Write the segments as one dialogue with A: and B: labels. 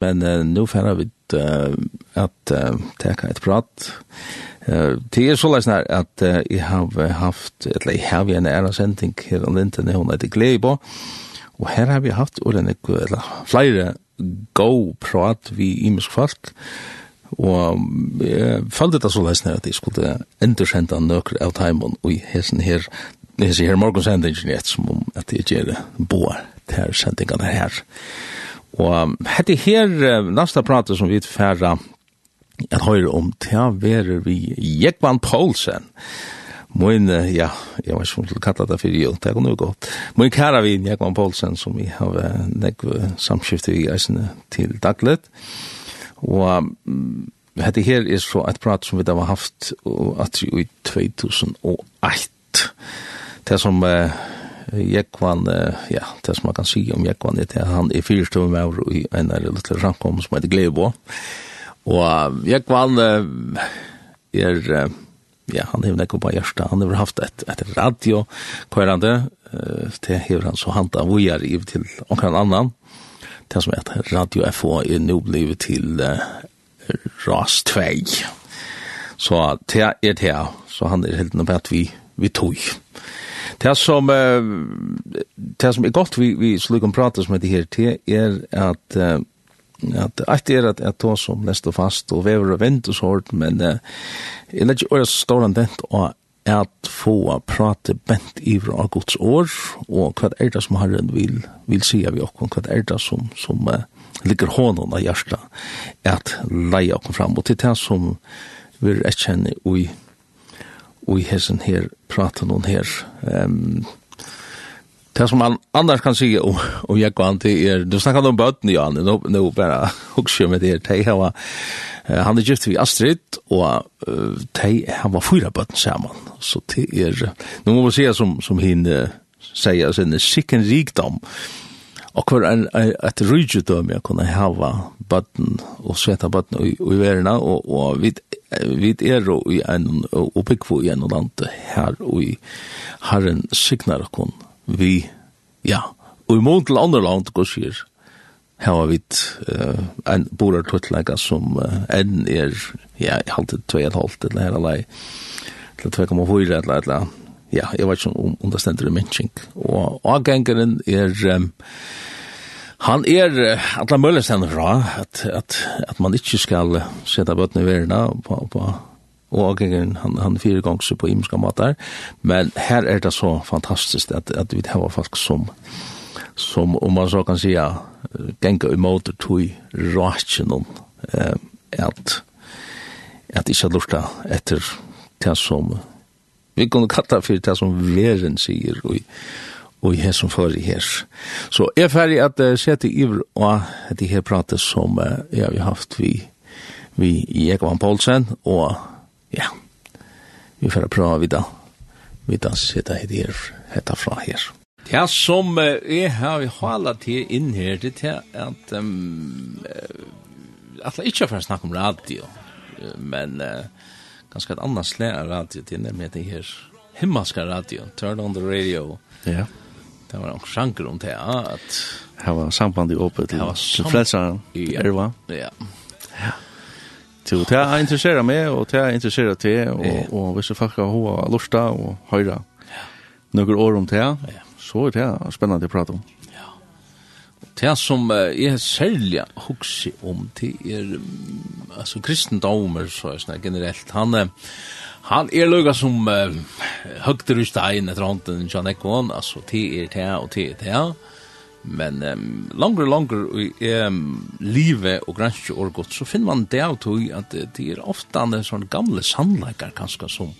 A: Men uh, nu færa vi uh, at uh, teka et prat. Uh, det er så leis nær at uh, jeg har haft, eller jeg har vi en æra sending her om linten, hun heter Gleibo, og her har vi haft ordene, eller flere go prat vi imisk folk, og jeg følte det så leis nær at jeg skulle endursenda nøkker av taimen og i hesen her, hesen her morgensendingen, som om at jeg gjør boar til sendingene her. Og hette her, næsta prate som vi færa at høyre om, ta være vi Jekvan Poulsen. Moin, ja, jeg vet ikke om du kallar det for jo, det er noe godt. Moin kæra vi Jekvan Poulsen, som vi har nekve samskiftet i eisene til daglet. Og hette her er så et prat som vi da har haft at i 2008. Det som uh, Jekvan, ja, det som man kan si om Jekvan, er at han er fyrstøv med over i en av lille samkommet som heter Glebo. Og Jekvan er, ja, han har nekko på hjertet, han har haft et, et radio kvarande, det har han så handa vujar i til omkran annan, det som heter Radio FO er nå blivet til uh, RAS 2. Så det er det, så han er helt nødt at vi, vi tog. Det som, det som er godt vi, vi slukker prater som det her til, er at uh, at alt er at at tog som lest fast og vever og vent og sort men uh, jeg lett ikke året stående dent og at få prate bent i av Guds år, og hva er det som Herren vil, vil si av oss, hva er det som, som uh, ligger hånden av hjertet, at leie oss fram, og til det som vi er kjenne i og i hessen her prater noen her. Um, det som man annars kan sige om, om jeg og Antti er, du snakker om bøten, Jan, nå, nå bare hukser med det her, de var, han er gift vi Astrid, og uh, de, han var fyra bøten sammen, så det er, nå må man sige som, som henne sier, sin sikken rikdom, og hver en, et rydgjødøm jeg kunne hava bøtten, og sveta bøtten i, i verden, og, og vi vi er i en oppbyggvo i en land her og i herren signar kon vi ja og i mån til andre land går sier her har vi uh, en borar tuttlega som uh, enn er ja, jeg halte tvei et halvt eller her alai til 2,4 eller eller ja, jeg vet ikke om understender det mennsing og avgengeren er um, Han er alla möjliga fra at, at, at man inte skal sette bøttene i världen på, på og han, han fire ganger på imenska matar men her er det så fantastisk at, at vi har folk som, som om man så kan säga genga imot tog ratjen eh, at, at ikke lorta etter det som vi kunne katta for det som veren sier og og i her som i her. Så jeg er ferdig at uh, sette iver og at her prater som uh, jeg har haft vi, vi i Ekvan Poulsen, og ja, vi får prøve videre, videre sette her, hette fra her. Ja, som uh, jeg har halet til inn her, det er at um, at jeg ikke har snakket om radio, men uh, ganske et annet slag av radio, til nemlig det her himmelska radio, turn on the radio.
B: Ja. Yeah.
A: Det var en sjanker om det, at...
B: Det var samband i åpet til frelsaren i Erva.
A: Ja.
B: Ja. Til det er interessert meg, og det er interessert til, og, og hvis jeg faktisk har hva lusta og Ja. noen år om det, så er det spennende å prate om.
A: Det som er særlig hukse om det er altså kristendomer så er det generelt. Han han er lukka som uh, høgter i stein etter hånden John Ekon altså til er til og til er til men um, langer og langer i um, livet og granskje og godt så finner man det av tog at det er ofte en sånn gamle sannleikar kanskje som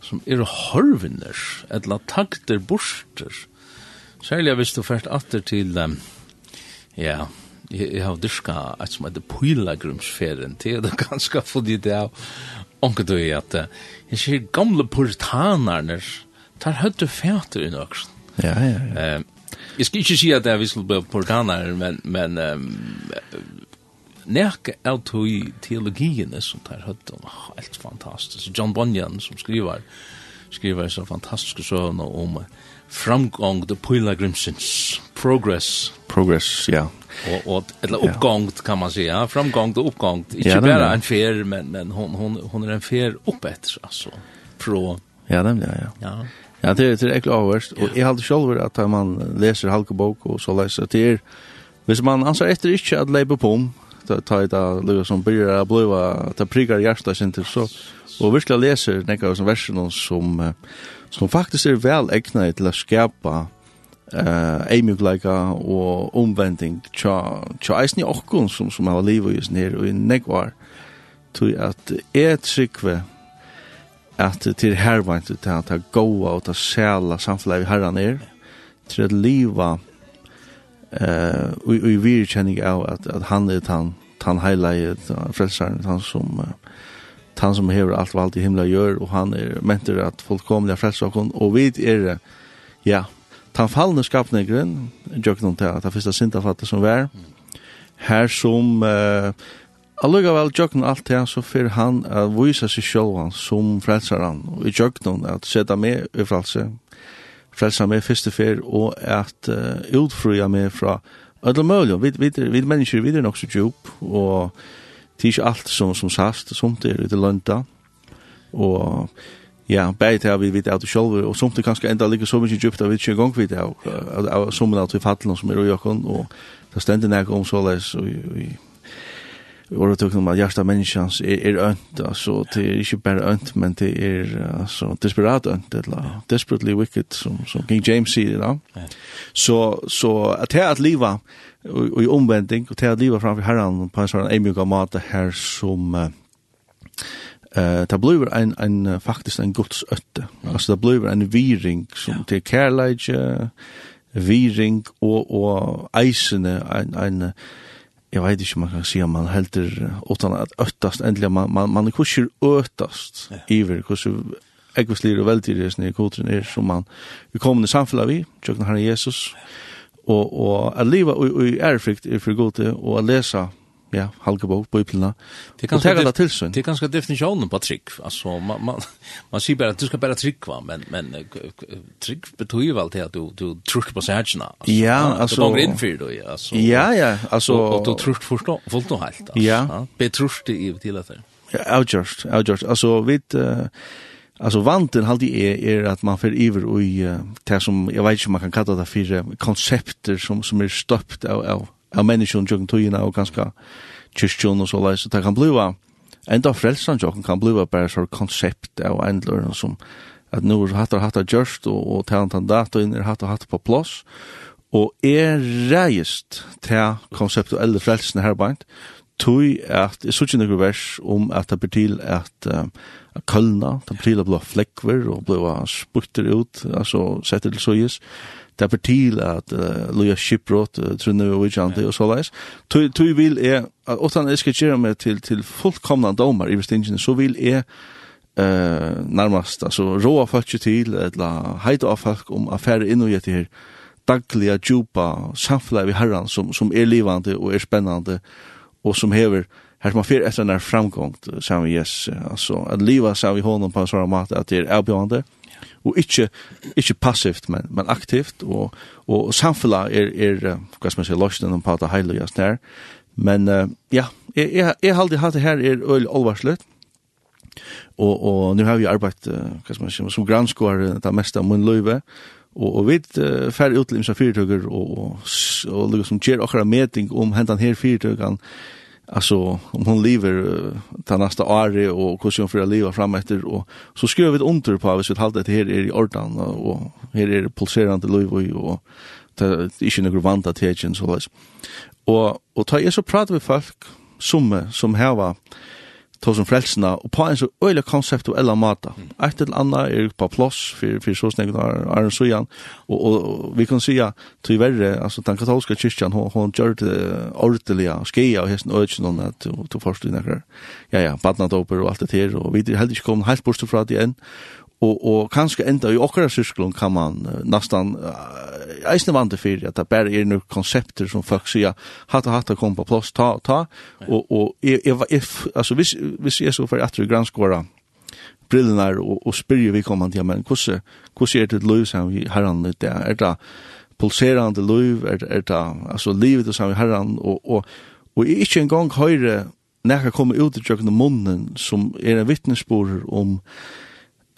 A: som er horvinner eller takter borster særlig hvis du først atter til um, Ja, jeg jeg har dyrka et som heter Pylagrumsferien til, det er ganske fordi det er onke du i at jeg ser gamle puritanerne tar høyde fæter i nøkst.
B: Ja, ja, ja.
A: Jeg skal ikke si at jeg visste bli puritaner, men, men um, nek av tog teologiene som tar høyde oh, helt fantastisk. John Bunyan som skriver, skriver så fantastiske søvn om uh, framgång the pilgrimsins progress.
B: Progress ja. Yeah.
A: och och eller uppgång kan man säga framgång och uppgång inte bara en fer men men hon hon hon är en fer uppåt alltså pro
B: ja den ja ja. Ja. Det är det är klart överst och jag hade själv att man läser halkebok och så läser det Hvis man ansar etter ikke at leipa på om, ta i da lukka som byrjar a bløyva, ta prigar hjärsta sin til så, og virkelig leser nekka av versen som som faktisk er vel egnet til å skapa eh eimugleika og omvending tja tja eisni okkun sum sum hava liv is nær og negvar tui at et sikve at til hervant til at goa og ta sæla samfelagi herran er til at liva eh og og vi kjenning av at at han er han han highlight frelsaren han som han som hever alt vald i himla gjør, og han er mentor at fullkomlig er frelst okon, og vi er, ja, ta fallende skapende grunn, gjør noen til at det første sindafattet som var, her som, uh, allugavel jøkken alt det, så fyr han å vise seg selv han som frelser han, og i jøkken at sette med i frelse, frelse med første fyr, og at uh, utfrøye med fra Ödel Möljo, vi, vi, vi, vi mennesker, vi er nok så djup, og det er ikke alt som, som sast, som det er i lønta, og ja, bare til at vi vet av det selv, og som det kanskje enda ligger så mye djupt, at vi ikke engang vet av av som det at vi fattelen som er i jokken, og det stender nek om så såleis, og vi Og det om at hjertet menneskens er, er ønt, altså, det er ikke bare ønt, men det er altså, desperat ønt, eller desperately wicked, som, som King James sier, da. Så, så at her at livet, og i omvending, og til å leve framfor herren på en sånn eimjuka måte her som uh, det blir en, en, faktisk en godsøtte. mm. Altså det blir en viring som ja. til kærleidje, viring og, og eisene, en, en jeg vet ikke om man kan si om man helter utan at øttast endelig, man, man, man kusher øttast ja. iver, kusher ekvislir og veldig i kodren er som man, vi kommer i samfunnet vi, tjøkken herren Jesus, ja og, og at leva og i ærefrykt er for godt og at lesa ja, halkebok, bøypilna, og tega
A: det til sin. Det er ganske definitionen på trick altså, man, man, man sier bare at du skal bare va men, men trick betyr vel til at du, du trygg på særgjena,
B: ja, altså,
A: du går inn fyrir du, altså,
B: ja, ja, altså,
A: og, du du trygg fullt og helt
B: ja,
A: betrust til i til etter.
B: Ja, avgjørst, avgjørst, altså, vi, uh, Alltså vanten halt det är er, är er att man för iver och i det som jag vet inte om man kan kalla det för koncepter som som är er av av av människan jag tror ju och ganska kyrkjon och så där så det kan bliva ända frälsan jag kan bliva bara så koncept av ändlor som att nu har hatt hatt just och och tant han data in har hatt hatt på plats og er reist til konseptuelle frelsene her beint, tog at, jeg så ikke vers om at det betyr at, kölna, det blir blå fläckver och blå spurter ut, alltså sätter till såjes. Det är till att uh, loja skipbrott, uh, trunne och vidjande och så läs. Tui vill är, att åttan jag ska göra mig till, till fullkomna domar i bestingen, så vill är uh, närmast alltså råa folk till eller hejta av folk om affärer in och det här dagliga djupa samfla vi herran som som är livande och är spännande och som häver här man fyrir etter en framgång som vi yes altså, at leva sa vi honom på en sånn måte at det er avbjørende, og ikke, ikke passivt men men aktivt og, og samfälla er, er, hva skal man si, lösningen på att heilig, just där men uh, ja jeg, jeg, har alltid hatt det her er öl allvarsligt og, og nu har vi arbeid, uh, hva skal man si, som granskare det meste av min løyve, og, og vi uh, fer ut til imsa fyrtøkker og, og, og, og liksom gjør akkurat meting om hentan her fyrtøkkene alltså om hon lever ta nästa år och hur ska hon leva fram efter och så skriver vi ett under på att vi håller det här är i ordan och här är det pulserande liv och det är inte några vanta tecken så läs. Och och ta är så pratar vi folk som som här var tog som frelsene, og på en så øyelig konseptuella mata. Et eller annet er på plåss for, for så snakket av Arne Søyan, og, og, vi kan si at til verre, altså den katolska kyrkjan, hun, hun gjør det ordelig, skeia og hesten øyelsen, noen at du, du forstår nekker, ja ja, badnadoper og alt det her, og vi er heldig ikke kommet helt bort fra det enn, og, og kanskje enda i okkara sysklun kan man uh, nastan uh, eisne vante fyrir at det bare er noen konsepter som folk sier hatt og hatt og kom på plås, ta, ta. Og, og jeg, jeg, jeg, altså hvis, hvis jeg så for at vi granskåra brillene og, og spyrir vi kommande ja, men hvordan, hvordan er det liv som vi herran litt ja? er det pulserande liv er, er det altså livet som vi herran? Og, og, og jeg ikke engang høyre nekka komme ut i tjøkken munnen som er en vittnesbord om um,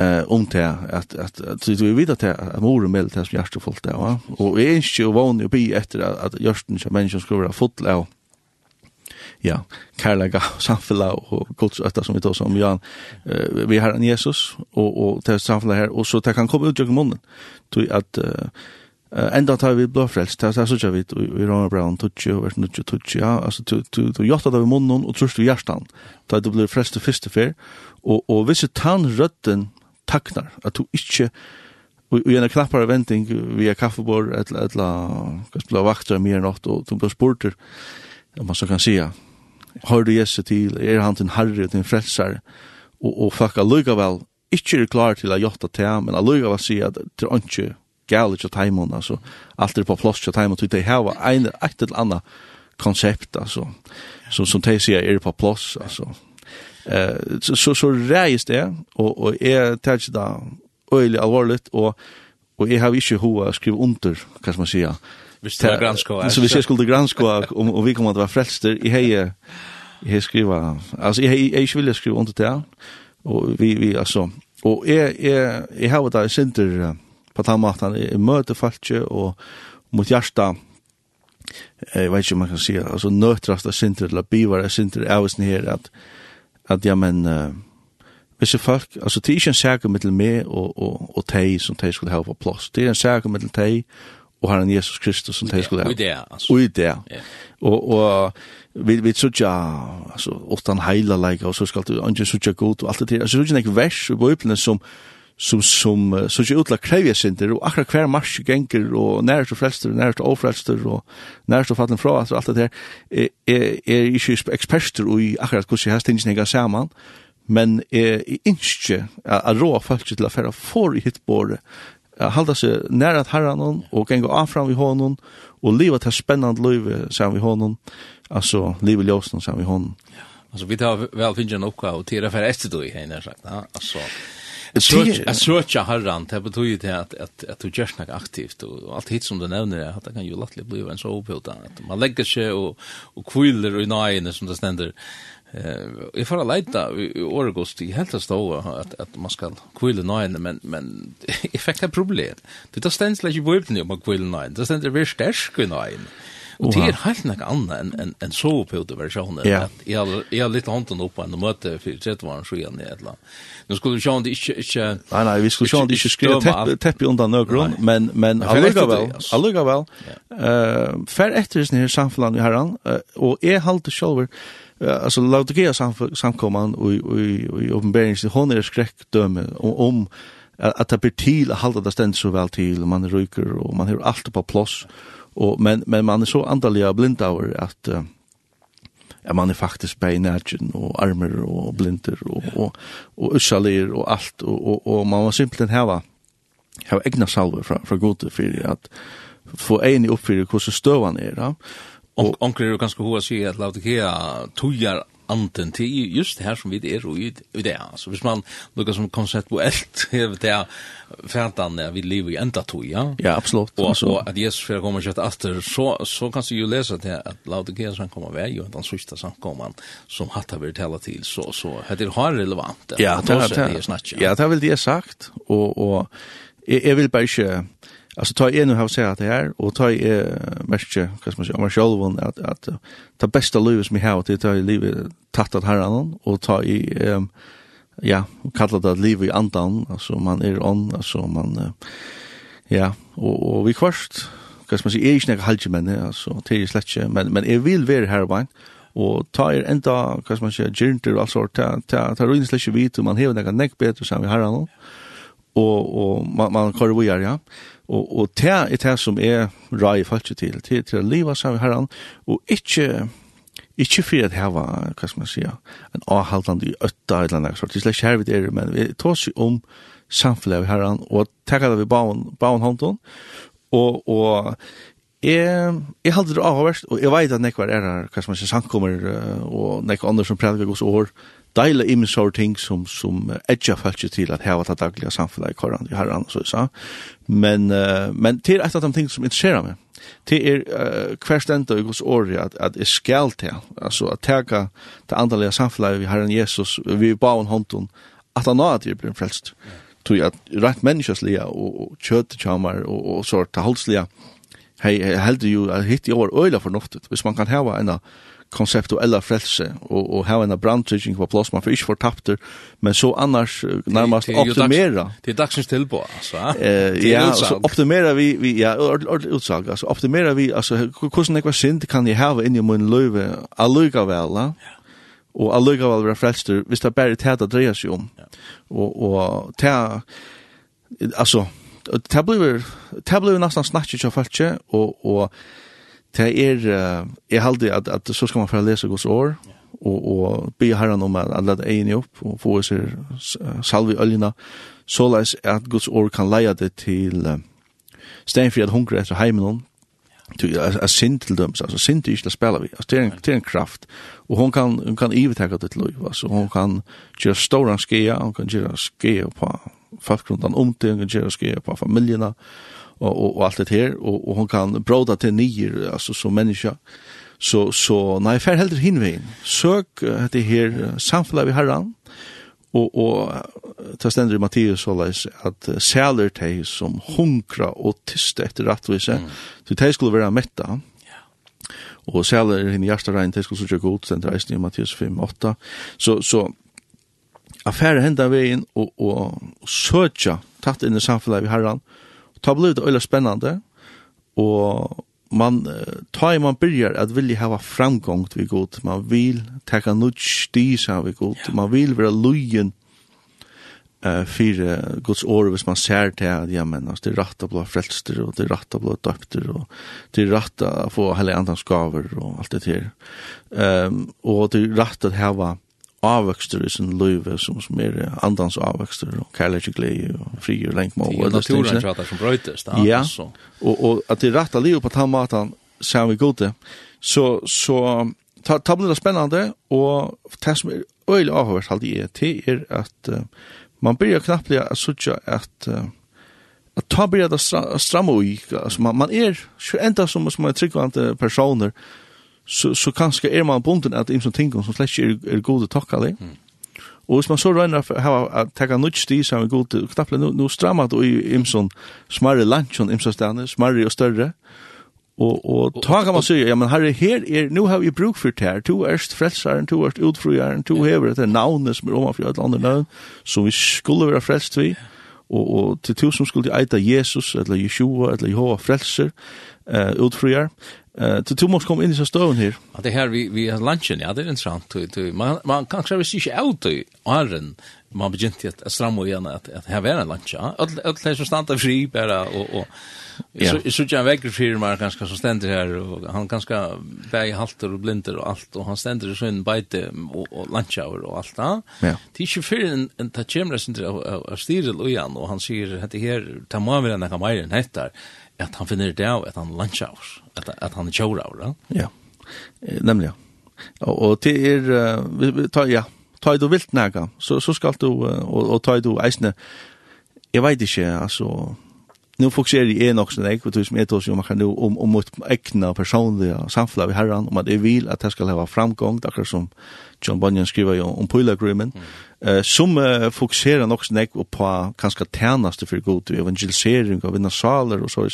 B: eh om det att att att så vi vet att att mor med det som hjärta fullt där va och är inte ju van att bi efter att görsten som människan skulle vara fullt av ja kärlega samfella och Guds ötta som vi tar som Jan vi har en Jesus och och det samfella här och så det kan komma ut genom munnen. Till att ända tar vi blå frälst det så så vi vi rör Brown touch och vart nutch touch ja? Alltså du du du jotta av munnen och trust i hjärtan då det blir frälst först för och och vissa tan rötten taknar, at du ikkje og en knappare venting via kaffebord etla eller kan spela vakter mer enn åt og du blir spurter om man så kan säga hör du Jesu til? Er han til herre til en frelsare og, og fuck allugavel ikkje er klar til å gjøre det men allugavel sier at det er ikke gale til taimon, altså. Alt er på plass til taimon, til de hava ein, et eller anna konsept altså. Som, som de sier er på plass altså. Eh så så, så reis det och och är touch där öle allvarligt och och jag har inte hur skriva under kan man säga.
A: Vi ska granska.
B: Så vi skulle granska om och vi kommer att vara frälster i heje jag skriva alltså jag jag vill skriva under det och vi vi alltså och är är jag har det center på tamatan i möte falske och mot hjärta jag vet ju om man kan säga alltså nötrast av center eller bivar av center är ju här att at ja, men, uh, hvis folk, altså det er ikke en særke mittel meg og, og, og teg som teg skulle ha på plass. Det er en særke mittel teg og Herren Jesus Kristus som teg skulle ha.
A: Ui det,
B: altså. Ui det. Yeah. Og, og vi, vi tror ikke, altså, åttan heila leika, og så skal du, anje ikke god og alt det til, Altså, det er ikke vers i Bibelen som, som som så ju utla krävja sinter och akra kvar mars gänger och när så frälster när så ofrälster och när så fallen från alltså allt det där är är är ju experter och akra kus har ständigt några samman men är inte att rå folk till att för hit borde hålla sig nära att herran och gänga av fram vid honom och leva ett spännande liv sen vi honom alltså leva ljusen sen vi honom
A: Alltså vi tar väl finna en uppgave och tira för efter då i henne sagt. Ja, alltså Jag söker herran det betyder ju att att att du gör något aktivt och allt hit som du nämner att det kan ju lätt bli en så opilta att man lägger sig och och kvillar i nej som det ständer Eh, jag får leta i Orgos i helt att stå att att man ska kvilla nine men men effekta problem. Det där ständs läge på öppnen om kvilla nine. Det ständer vi stäsk nine. Og det er helt nekka anna enn en, en så på det versjonen.
B: Ja.
A: Jeg har, jeg har litt hånden oppe enn å møte for var år så igjen i et eller annet. Nå skulle vi se om det ikke, ikke...
B: Nei, nei, vi skulle se om det ikke
A: skrive
B: tepp, tepp i undan nøkron, men, men
A: allugavel,
B: allugavel, ja. uh, fer etter sin her samfunnet i herran, uh, og jeg halte sjolver, uh, altså Laudikea samkomman og i åpenberings, hon er skrekkdøme om, om at det blir til å halda det stendt så vel til, og man er ryker og man har alt på plåss, Och men men man är så andliga blind över att uh, Ja, man er faktiskt på närgen och armer och blinter och, ja. och, och ussalir och allt. Och, och, og man var simpelthen hava, hava egna salver fra, fra gode för att få en i uppfyrir hur stövan är. Ja?
A: Och onkel är ganska hoa sig att lauta kea tujar anden til just det her som vi er og i det. alltså hvis man lukkar som koncept på alt, det er fætan vi lever i enda tog,
B: ja? Ja,
A: absolutt.
B: Og
A: så at Jesus fyrir kommer kjøtt efter så, så kan du jo lesa til at Laudikea som kommer vei, og den sista samkomman som hatt har vært tala til, så, så det har relevant.
B: Ja,
A: det
B: er
A: det jeg.
B: Ja, det er vel det jeg sagt, og, og jeg, jeg vil bare ikke Alltså ta en och ha sett det här och ta i mest vad man säger man själv att att ta bästa livet som jag har det ta i livet tatt att herran och ta i ja kalla det livet i andan alltså man är on alltså man ja och och vi kvarst vad man säger är inte halje men alltså till släcke men men är vill vara här va og ta er enda, hva skal man si, gyrnter og alt sort, ta, ta, ta ruin slik ikke vite, man hever nekka nekk betur sammen vi herran, og, og man, man kvar vi ja. Og, og det er det som er rai falsk til, til, til å leva sammen med herren, og ikke, ikke for at hava hva skal man säga, en avhaldande øtta eller annet sort, det er slett hervet er, men vi tar seg om samfunnet med herren, og takkar det vi baun, baun hånden, og, og Jeg, jeg halte det avhverst, og jeg vet at nekvar er her, hva som er sankommer, og nekvar andre som prædikar gos år, deile imisar ting som, som edja falskje til at heva ta dagliga samfunnet i koran i herran, så sa. Men, uh, men til er et av de ting som interesserar meg. til er uh, hver stenda i gos åri at, at jeg skal til, altså at tega det andalega samfunnet vi herran Jesus, vi baun hånden, at han nå at jeg blir frelst. Tog at rett menneskeslige og, og kjøttekjammer og, og sort av halslige, hei, heldig jo, hitt i år øyla fornuftet, hvis man kan heva enn konceptuella frelse och och ha en brandtrygging på plats man för inte fortapter men så annars närmast optimera.
A: det är dagsens tillbå alltså
B: eh ja så optimera vi vi ja utsag alltså optimera vi alltså hur det var synd kan ni ha in i mun löve alluga väl och alluga väl vara frälster visst det bara täta drejer sig om och och ta alltså det blir det blir nästan snatchet av fallet och och det er, jeg halde at, at så skal man få lese Guds år, og, og be herren om at lade egen opp, og få sig salve i øljene, så leis at Guds år kan leie det til uh, stenfri at hungre etter heimen, at sin til dem, altså sin til ikke det spiller vi, altså det er en, det er en kraft, og hun kan, hun kan ivetekke det til liv, altså hun kan gjøre stora skia, hun kan gjøre skia på folk rundt om det, hun kan gjøre skia på familiene, og, og, og alt det her, og, og hun kan bråda til nior altså som människa så så nej för helder hinvein uh, det her uh, samfunnet vi har herran. Og, och ta ständer i Matteus så at uh, sæler te som hunkra og tyste etter rattvise, mm. så te skulle vara mätta och säler hin hjärta rein te skulle så god, sen reisen i Matteus 5 8 så så henda vegin og, og, og søtja tatt inn i samfunnet vi herran ta blivit öle spännande och man tar man börjar att vilja ha framgång till god man vill ta nudj stis av god man vill vara lojen eh för Guds år hvis man ser til att ja men det er rett å bli frelster och det er rett å bli døpter och det er rett å få hela andans skaver och allt det där. Ehm och det är rätt att ha avvöxter i sin liv som, som er andans avvöxter og kärlek och glädje och fri och länkma och alla stängsna.
A: Det er naturen som bröjtes.
B: Ja, og, og at det rätta livet på den maten ser vi god det. Så, så ta, ta blir det spennende og det som er øyelig avhørt allt det är till er at uh, man blir knappt att sådär att uh, at ta blir det stramma i. Altså, man, man är enda som, som er tryggvante personer så, så kanskje er man bunden att imsom ting som slett är, är goda gode. Mm. Och hvis man så røyner ha att ta nødt sti som er gode, knappelig nu nu strammer det i Imson smarre lunch och Imson stannar smarre och större. Och och ta kan man säga ja, men herre, här är nu har vi bruk för tär två to erst frelsaren, to erst utfrujaren, två hever, det er navnet som är om för eller andra navn, så vi skulle vara frälst vi. Yeah og, og til som skulle eita Jesus, eller Jeshua, eller Jehova frelser, uh, utfriar, Eh, du måste kom in i så stån här.
A: Ja, det här vi vi har lunchen, ja, det är intressant. Man, man man kanske vill se ut i åren man begynte att stramma igen att att här var en luncha. Alla alla som stanta fri bara och och så så jag väcker för mig ganska så ständer här och han ganska väg halter och blinder och allt och han ständer så en bite och och luncha och allt ja. Det är ju för en en tachemra sin av stil och igen och han säger att det här tar man väl den kameran heter att han finner det av att han luncha att att han kör av.
B: Ja. Nämligen. Och och det är vi tar ja ta du vilt nega, så, så skal du, og, og ta du eisne, jeg veit ikke, altså, nu fokuserer jeg nok sånn jeg, og som jeg tås jo kan nu, om, om mitt egna personlige samfunn vi herran, om at jeg vil at jeg skal hava framgång, akkurat som John Bunyan skriver jo om Pula Grimmen, mm. uh, som uh, fokuserer nok sånn jeg på kanskje tænaste for god, evangelisering av vinna saler og så,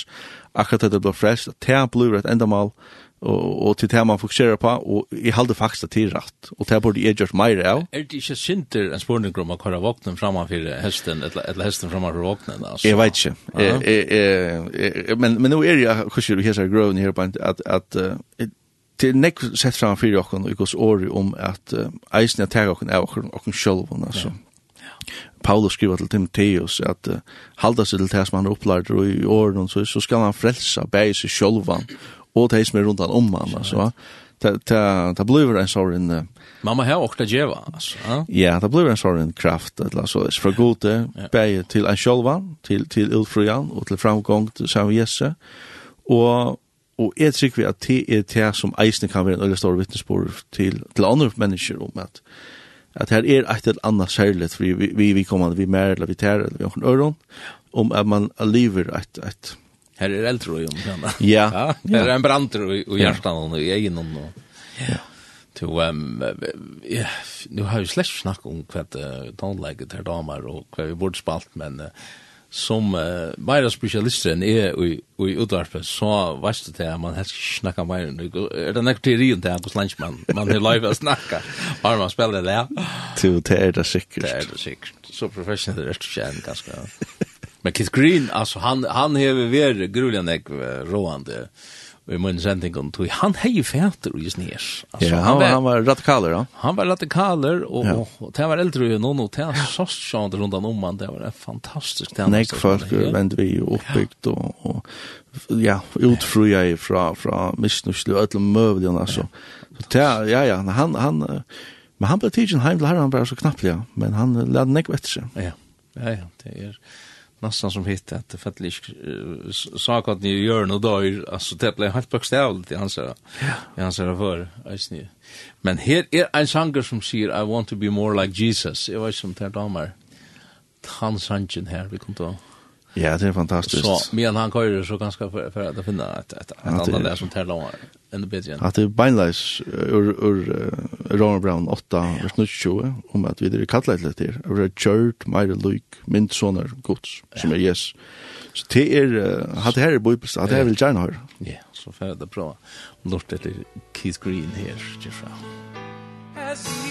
B: akkurat at det blir frest, at det blir et endamal, og, og til det man fokuserer på, og jeg halde faktisk det til rett, og det burde jeg gjort mer av.
A: Er det ikke synder en spurning om å køre våknen framfor hesten, eller, eller hesten framfor våknen? Altså?
B: Jeg vet ikke. Uh -huh. men, men nå er jeg, kanskje du hester grøven her på, at, at uh, til nekk sett framfor jokken, og jeg går året om at uh, eisen jeg tar jokken av jokken, jokken selv, altså. Ja. Paulus skriver til Timotheus at uh, halda seg til det som han er opplært og i åren så, så skal han frelsa bæg seg sjølvan og de som er rundt han om han, altså. Det, blir en sånn...
A: Mamma har også det gjeva, altså.
B: Ja, det blir en sånn kraft, altså, fra gode, bare til en sjølvan, til, til Ulfrujan, og til framgång til samme Jesse, og og jeg tror vi at det er det som eisene kan være en veldig stor vittnesbord til, til andre mennesker om at at her er et eller annet særligt for vi, vi, vi kommer, vi mer, eller vi tær, eller vi har en øron, om at man lever et, et,
A: Här är äldre i omkring.
B: Ja.
A: Ja, Her er en brantur og, og hjertan og i egen och...
B: Ja.
A: To, um, ja, nu har vi slett snakk om hva uh, tonläget her damer og hva vi burde spalt, men uh, som uh, meira spesialister enn er i, i utvarpet, så veist du til at man helst ikke snakka meira. Er det nekker nekkur teorien til på slansk man, man er live å snakka, har man spiller det? ja.
B: Jo, det er det sikkert.
A: Det er det sikkert. Så professionell er det ikke enn ganske. Men Keith Green, alltså han han har varit gruligen ek roande. Vi i min sändning kom tog han hej fäter och just ner. Alltså,
B: ja, han, var, han var radikaler då.
A: Han var radikaler och,
B: ja.
A: och, och det var äldre än någon och det var så sånt runt om han. Det var fantastiskt.
B: Nej, folk vände vi uppbyggt och, och ja, utfruja ifrån fra, fra missnuslu och alla möjliga. Alltså. Så ja, ja, han, han, men han blev tidsen heim till herran bara så knappt ja Men han lade nek vet sig.
A: Ja, ja, ja, det är... Er nästan som hitte att det fattelig sak att ni gör något då alltså det blev helt bokstavligt i hans ja. I hans för alltså men här är en sanger som säger I want to be more like Jesus. Jag vet som tar damer han sanchen här vi kommer då
B: Ja, det er fantastisk.
A: Så medan han kör så ganska för, för att finna ett, ett, ett annat där som tävlar om ännu bättre.
B: At det er beinleis ur, ur uh, Ronald Brown 8 vers 20 om at vi är kallat lite till. Vi er kjørt, meire lyk, mynd sånner gods som er yes. Så det er, uh, at det her er bibels, at det her vil gjerne høre.
A: Ja, så färdigt bra. Lort lite Keith Green här, Jeffrey.
C: As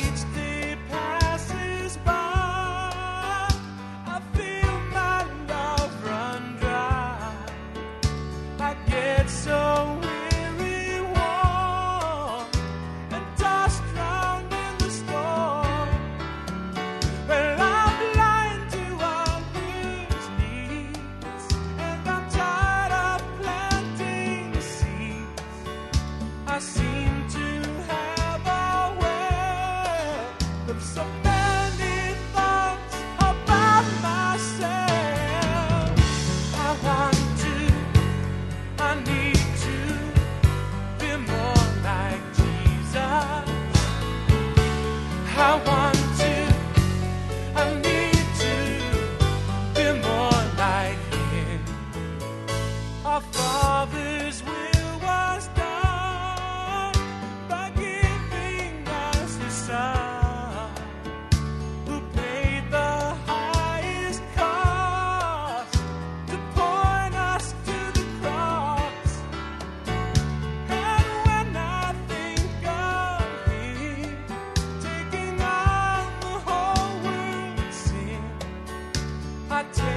C: my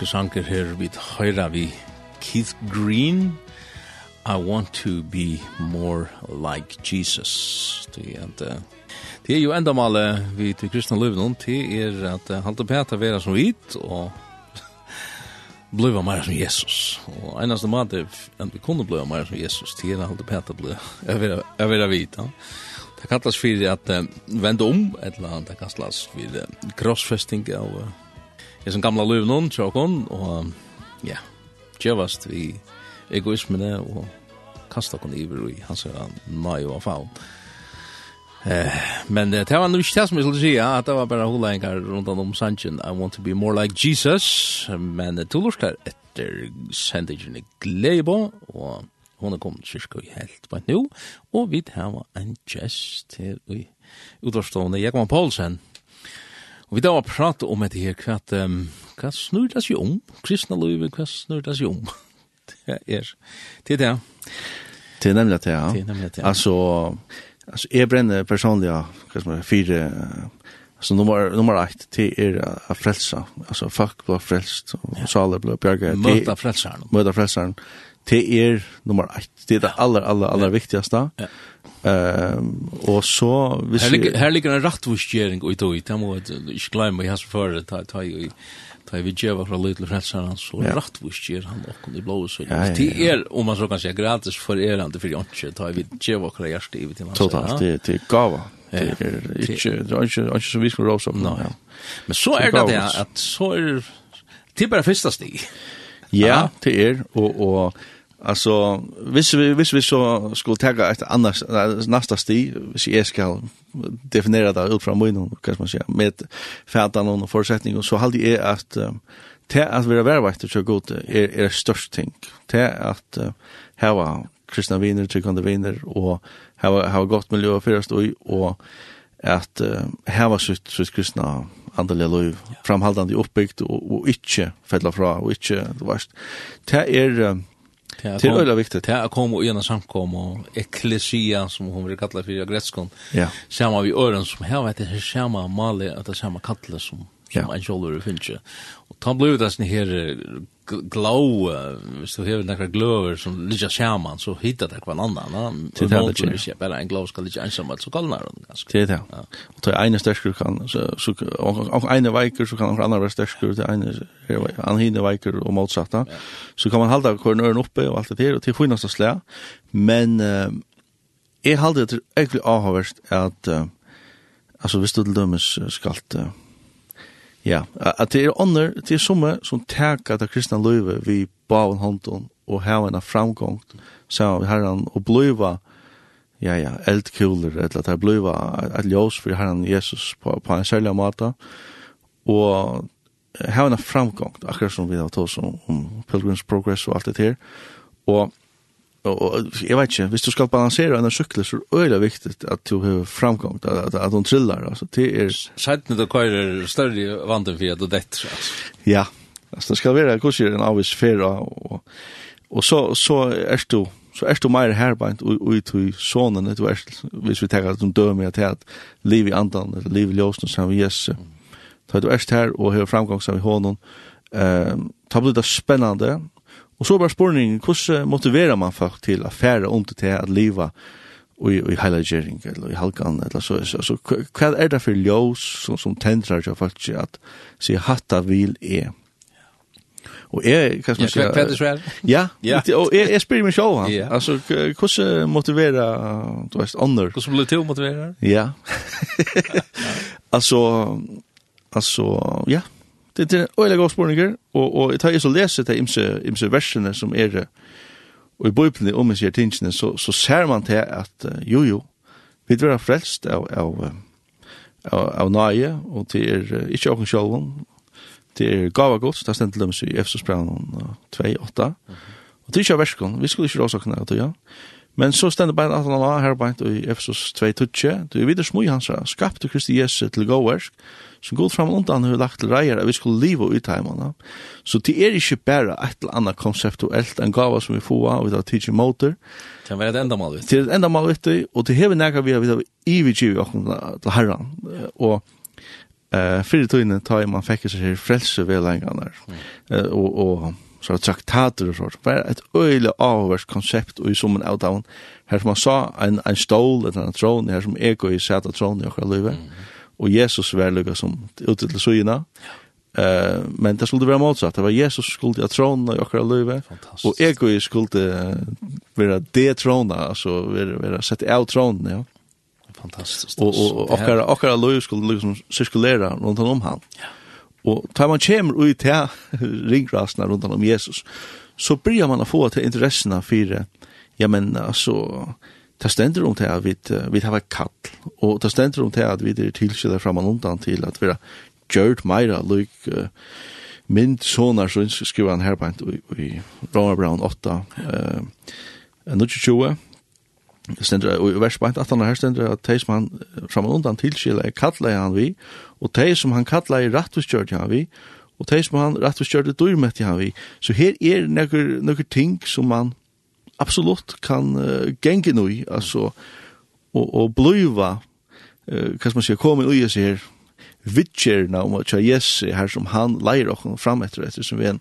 A: amerikanske sanger her vi høyra vi Keith Green I want to be more like Jesus. Det er at det er jo enda male vi til kristna løvnum det er at halte peta vera som vit og bliva meira som Jesus. Og einaste måte at vi kunne bliva meira som Jesus. Det er at halte peta bliva jeg vera vit ja Det kallast fyrir at uh, venda om, eller det kallast fyrir uh, crossfesting av uh, Jeg som gamla løv noen, tjåkon, og ja, djevast vi egoismene og kasta kon iver i hans nøy og faun. Eh, men det var nu ikke det som jeg skulle si, ja, at det var bare holengar rundt om sanchen, I want to be more like Jesus, men to lorskar etter sendingen i Gleibo, og hon er kommet kyrka i helt på nå, og vi tar en gest til utårstående Jekman Poulsen. Og vi da har pratet om etter her hva, um, hva snur det seg om? Kristna løyve, hva snur det seg om? det er det. Er det.
B: Det er nemlig det, ja.
A: Det er nemlig det, ja.
B: Altså, altså jeg brenner personlig ja, hva som er fire, altså nummer, nummer ett, det er å frelsa. Altså, folk ble frelst, og ja. saler ble bjerget.
A: Møta frelseren.
B: Møta frelseren. Møta frelseren det er nummer 1. Det er det aller, aller, aller viktigaste.
A: Ja.
B: Ehm och så vi Här
A: ligger her ligger en i och då må tamo ikke glemme, jeg har så det ta ta ta, ta vi djeva fra lite rättsan så rättvistger han och det
B: blåa så
A: det er, om man så kan säga gratis for er inte för jag ta vi ger var kreas i vet man
B: Totalt det det
A: gåva.
B: Det är ikke, det ikke, ikke, så vi ska rosa. Nej.
A: Men så er det at så är det bara første steg.
B: Ja, det er, og, og Alltså hvis vi hvis vi så skulle ta ett annars nästa sti hvis jeg ska definiera det ut från hva skal man säga med färdan och förutsättning och så håll det är att det att vara värvakt så gott er, er störst ting. Det att hava kristna viner tryggande viner och ha ha gott miljö först och och att hava sitt sitt kristna andeliga liv, framhaldande uppbyggt og, og ikkje fella fra, og ikkje, det varst. Det er, det er øyla viktig.
A: Det er kom og gjennom samkom og ekklesia som hun vil kalla fyrir gretskon,
B: ja.
A: samme vi øren som her, vet det, samme male, at det samme kalle som, som
B: ja.
A: en kjolver finnes. Tom blev det sån här glow så här några glower som ligger skärman så hittar det kvar annan
B: Det är
A: inte bara en glow ska ligga ensam så kallar den ganska.
B: Det är det. Och det ena stärker kan så så och ena viker så kan andra vara stärker det en han hinne viker och motsatta. Så kan man hålla kornören uppe och allt det där och till skillnad så slä. Men eh jag håller det är egentligen avhörst att alltså visst du dömes skalt Ja, at det er ånder, det er summe som teka det kristna løyve vi baven hånden og hava en framgång så herran og bløyva ja, ja, eldkuler eller at det bløyva et ljós for herran Jesus på, på en særlig måte og hava en framgång akkurat som vi har tås om, om Pilgrims Progress og alt det her. Og og og jeg vet ikke, hvis du skal balansere en sykkel, så er det viktig at du har framgång, at, at, at hun trillar, altså, det er...
A: Sættene du køyrer større vanten for at du detter, altså.
B: Ja, altså, det skal være kurser en avvis fyrra, og, og så, så er du, så er du mer herbeint ut i sonen, du er, hvis vi tenker at du dør med at liv i andan, eller liv i ljósen, som vi jes, så er du er her og har framgång som vi hånden, um, det blir det spennende, Og så var spørningen, hvordan motiverer man folk til å fære om til at liva i, i heilagjering eller i halkan eller så. så, så hva er det for ljøs som, som tendrar til folk til at si hatta vil er? Og jeg, hva skal man si?
A: Hva er det så
B: Ja, og jeg, jeg spyr meg sjål han.
A: Yeah.
B: Altså, hvordan motiverer, du veist, ånder?
A: Hvordan blir det til å motivere?
B: Ja. altså, altså, ja. Yeah det er øyelig god spurninger, og, og jeg tar jeg så leser det imse, imse versene som er og i bøyplene om jeg sier tingene, så, så ser man til at jo jo, vi er frelst av, av, av, av nøye, og til er ikke åken sjølven, det er gava gods, det er stendt lømmes i Efsos 2-8, og det er ikke av verskene, vi skulle ikke råsakene av det, ja. Men så stendur bare at han var her beint i Efesus 2-2, du er videre smui hans, skapte Kristi Jesu til gåversk, som god fram undan har lagt til reier at vi skulle leva ut heimanna. Så det er ikke bare et eller annet konseptuelt en gava som vi får av av teaching motor.
A: Det var et endamal vitt. Det
B: er et endamal vitt, og det hever nekka vi har vi av ivigiv til herran. Og eh fyrir tøyne ta man fekk seg her frelse ved lenganar. Og, og så traktater og sånt. Det var et øyelig avhvers konsept og i som en down. Her som man sa, en, en stål, en tron her som ego i sæta tron i okra løyve. Mm og Jesus var lukka som ute til søgina. Uh, men det skulle være motsatt. Det var Jesus skulle ha tronen i akkurat
A: løyve,
B: og ego skulle være det trona, altså være, være sett av tronen, ja.
A: Fantastisk.
B: Og, og, og akkurat, akkurat løyve skulle liksom sirkulera rundt om han. Ja. Og tar man kommer ut til ringrasene rundt om Jesus, så blir man å få til interessene for, ja, men altså, ta stender om til at vi, vi har kall, og ta stender om til at vi er tilskyldet fram og undan til at vi har meira luk uh, mynd sånar, så skriver han her på við i Roma Brown 8, uh, 22, stendur og vers beint at han her stendur at tei som han fram og undan tilskila kalla han vi og tei som han kalla er rattvistgjørd han vi og tei som han rattvistgjørd er dyrmett han vi så her er nokkur nokkur ting som man absolutt kan uh, gengi nui, altså, og, og bluiva, uh, hva man sier, komin ui seg her, vitsjerna om at Jesse her som han leir okken fram etter etter som vi en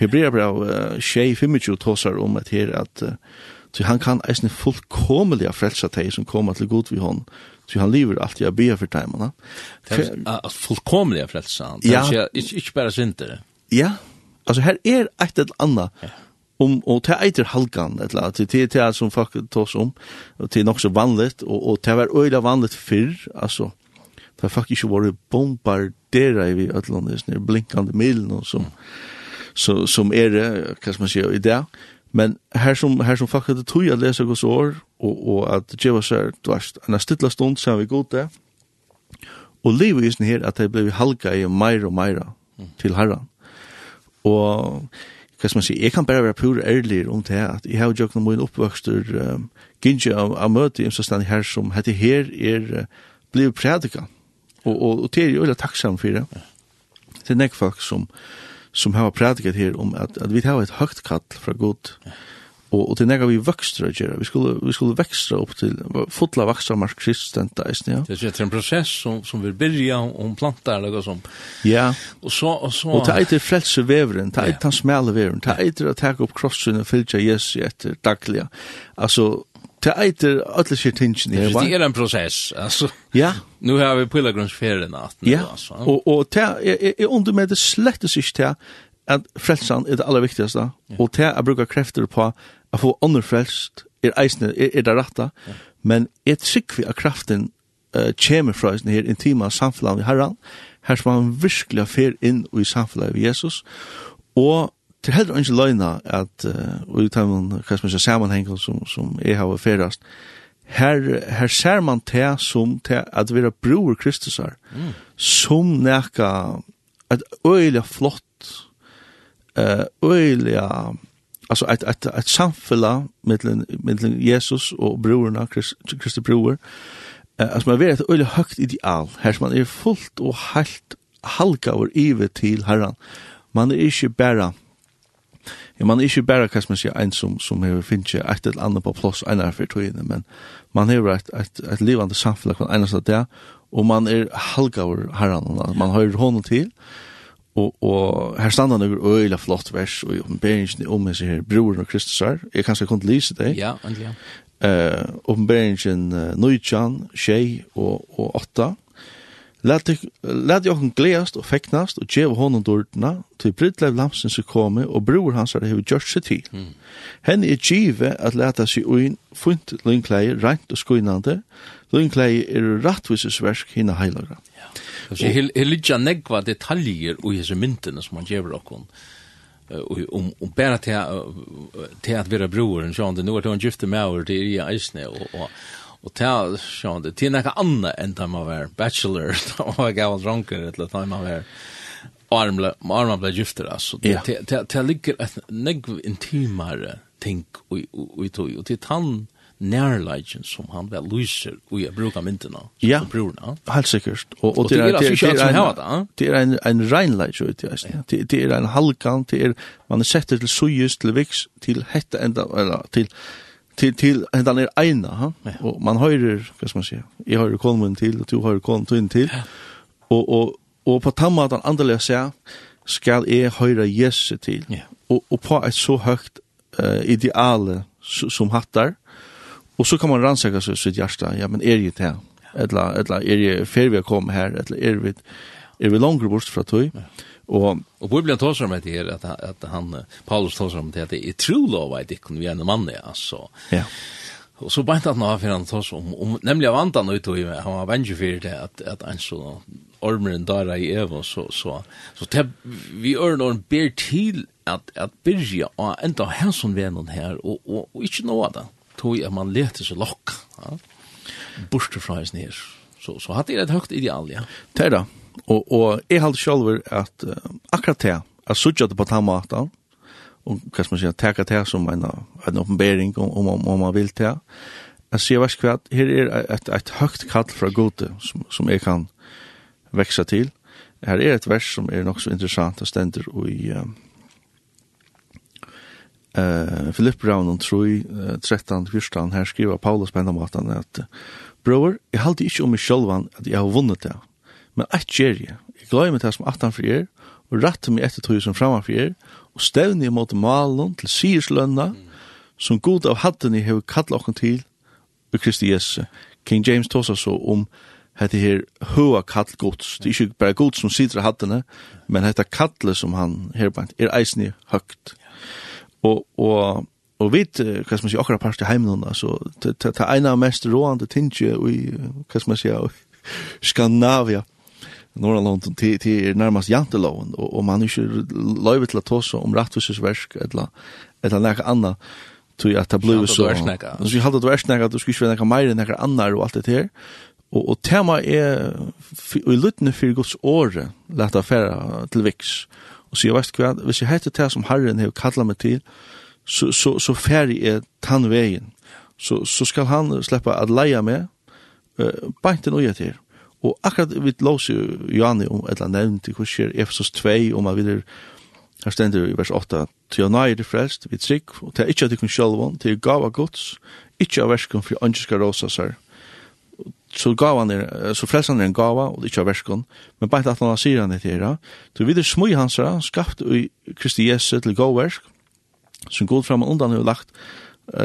B: hebrea brav uh, tjei 25 tåsar om at her at uh, han kan eisne fullkomelig frelsa teg som kommer til god vi hon Så han lever alltid av bia for
A: timene. At fullkomlig er
B: frelsa
A: Det Ja. Ikke, ikke bare synder.
B: Ja. Altså her er et eller annet. Ja om og det eitir halgan etla det til det som folk tås om og är också vanligt og og det var øyla vanligt fyrr altså det folk ikkje var bombardera i atlantis nær blinkande milen og så så som er det kan skal man säga i dag. Men her som her som folk det tog at lesa gos år og og at jeva du vet, en stilla stund så vi godt det og livet er her at det blei halga i meira og meira til herran. Og hva skal man si, jeg kan bare være pur ærlig om det her, at jeg har jo ikke noen oppvokster um, gynnsi av, av møte i en her som heter her er uh, blevet prædika, og, og, og det er jo veldig takksam for det. Det er nek folk som, som har prædikat her om at, at vi har et høgt kall fra god, Og, og til nega vi vøkstra gjerra, vi skulle, vi skulle vøkstra opp til fotla vøkstra mark kristenta ja.
A: Det er en prosess som, som vi byrja om plantar eller noe som.
B: Ja,
A: og, så, og, så...
B: og ta eitir frelse veveren, ta eitir hans veveren, ta eitir at taka opp krossen og fylgja Jesu etter dagliga. Altså, ta eitir alle sier tingene.
A: Det er en prosess, altså.
B: Ja.
A: Nu har vi pilgrimsferien at.
B: Ja, og, og tæi er jeg, jeg under med det slettes ikke til at frelsan er det aller viktigaste, yeah. og til jeg bruker krefter på å få ånder frelst, er eisne, er, er det rette, yeah. men jeg trykker vi at kraften uh, kommer fra oss her intima samfunnet har herran, her som han virkelig fer inn i samfunnet ved Jesus, og til heller ikke løgna at, uh, og i timen, hva som er som, som jeg har ferast, her, her ser man til som til at vi er bror Kristusar, mm. som nekka, et øyelig flott eh öliga alltså ett ett ett samfälla mellan mellan Jesus och brorna Kristi Christ, bror. Eh alltså man vet ett öliga högt ideal. Här man är fullt och helt halka och iver till Herren. Man är inte bara Ja, man er ikke bare, hva man sier, en som, som hever finnes et eller annet på plass, en er for togene, men man hever et, et, et livende samfunn, hver eneste det, og man er halgavur herren, man hører hånden til, Og, og her standa noen øyla flott vers og oppenberingen om hans her broren og Kristus her. Jeg kan skal kunne lise det.
A: Ja, endelig. Ja.
B: Uh, oppenberingen uh, 9, 6 og, og 8. Lad jokken gledast og feknast og djeva honom dårdna til Bridlev Lamsen som komi og bror hans har hevet gjørst seg til.
A: Mm.
B: Henne er djive at leta seg uin funt lynkleie, rent og skuinande. Lynkleie er rattvisesversk hinna heilagra.
A: Ja. Her ligger negva detaljer og hese myndene som han djever okkon. Om um, bæra til at vera broren, sjående, nu er det han gifte med over til i eisne og, og Og det er sånn, det er noe annet enn da man var bachelor, da man var gammel dronker, eller da man var armle, armle ble gifter, altså.
B: Det,
A: det, det, det ligger et negv intimere ting og tog, og til tann nærleikjen som han vel lyser og jeg bruker myndene
B: ja,
A: brorna.
B: helt sikkert. Og,
A: og, det er altså ikke alt som har det
B: det er en, en reinleik det, det er en halkan det er, man er sett til sujus til viks til hette enda eller til till till ända er eina ha? Och man höjer vad skal man säga i höjer kolmen till och du höjer kolmen till till och och och på tamma att han andliga ser skall er höjra
A: Jesu
B: till och och på ett så högt ideale ideal som hattar. Och så kan man rannsaka seg sitt hjärta ja men er det här eller eller er det fer vi kommer här eller är vi är vi långt bort från tog Og
A: og Bibeln tar med det här att att han Paulus tar som det at det är true love att det kan vi en man alltså.
B: Ja.
A: Och så bant han av han tar om, om nämligen av andan ut og han var venge för det att att en så ormeren där i evo, så så så tab vi örn och ber till att att byrja och ända här som og, og, og och, och inte det tog att man leter seg lock. Ja. Borstefrajs ner. Så så hade det ett högt ideal ja.
B: Tä då og, og jeg halte selv at uh, akkurat det, at sutja det på den måten, og hva skal man si, teka det som en, en oppenbering om, om, om man vil det. Jeg sier vers kvart, her er et, et høyt kall fra gode som, som jeg kan veksa til. Her er et vers som er nok så interessant, det stender i uh, uh, Filipp og 3, uh, 13, 14, her skriver Paulus på en måte at Bror, jeg halte ikke om meg sjølvan at jeg har vunnet det. Men eit gjer jeg. Jeg gløy til som atan for er, og rattar meg etter tog som framan for er, og stevni mot malen til sierslønna, som god av hatten jeg hever kallat okken til, og Kristi Jesu. King James tås så om hette her høa kall gods. Det er ikke bare gods som sitter hattene, men hette kallet som han herbant er eisen i høgt. Og, og, og vet, hva skal man si, akkurat parst i heimen henne, så det er en av mest råande tingje i, hva skal man si, Skandinavia, norra London til, til er nærmast janteloven, og, og man er ikke løyve til å ta seg om rettvisesversk eller, eller noe anna, tog at det
A: ble
B: så...
A: du er snakka.
B: Du skal nekka, du er snakka, du skal ikke være nekka meir enn nekka annar og alt det her. Og, og tema er, og i luttene for Guds åre, leta affæra til viks. Og så jeg veist hva, hvis jeg heter det som Herren har kallat meg til, så, så, så færdig er tannvegin. Så, så skal han sleppa at leia meg, uh, beinten og jeg til Og akkurat vi låser Johanne om et eller annet nevnt i hos skjer Efesos 2 om at vi er her stender i vers 8 til å nøye det frelst, vi trygg, og til ikke at de kun sjalvån, til gav av gods, ikke av versken for ønsker råsa sær. Så gavan er, så frelsen er en gava, og ikke av versken, men bare at han sier han etter her, til vi er smøy hans her, skapt i Kristi Jesu til gav versk, som god fram og undan har lagt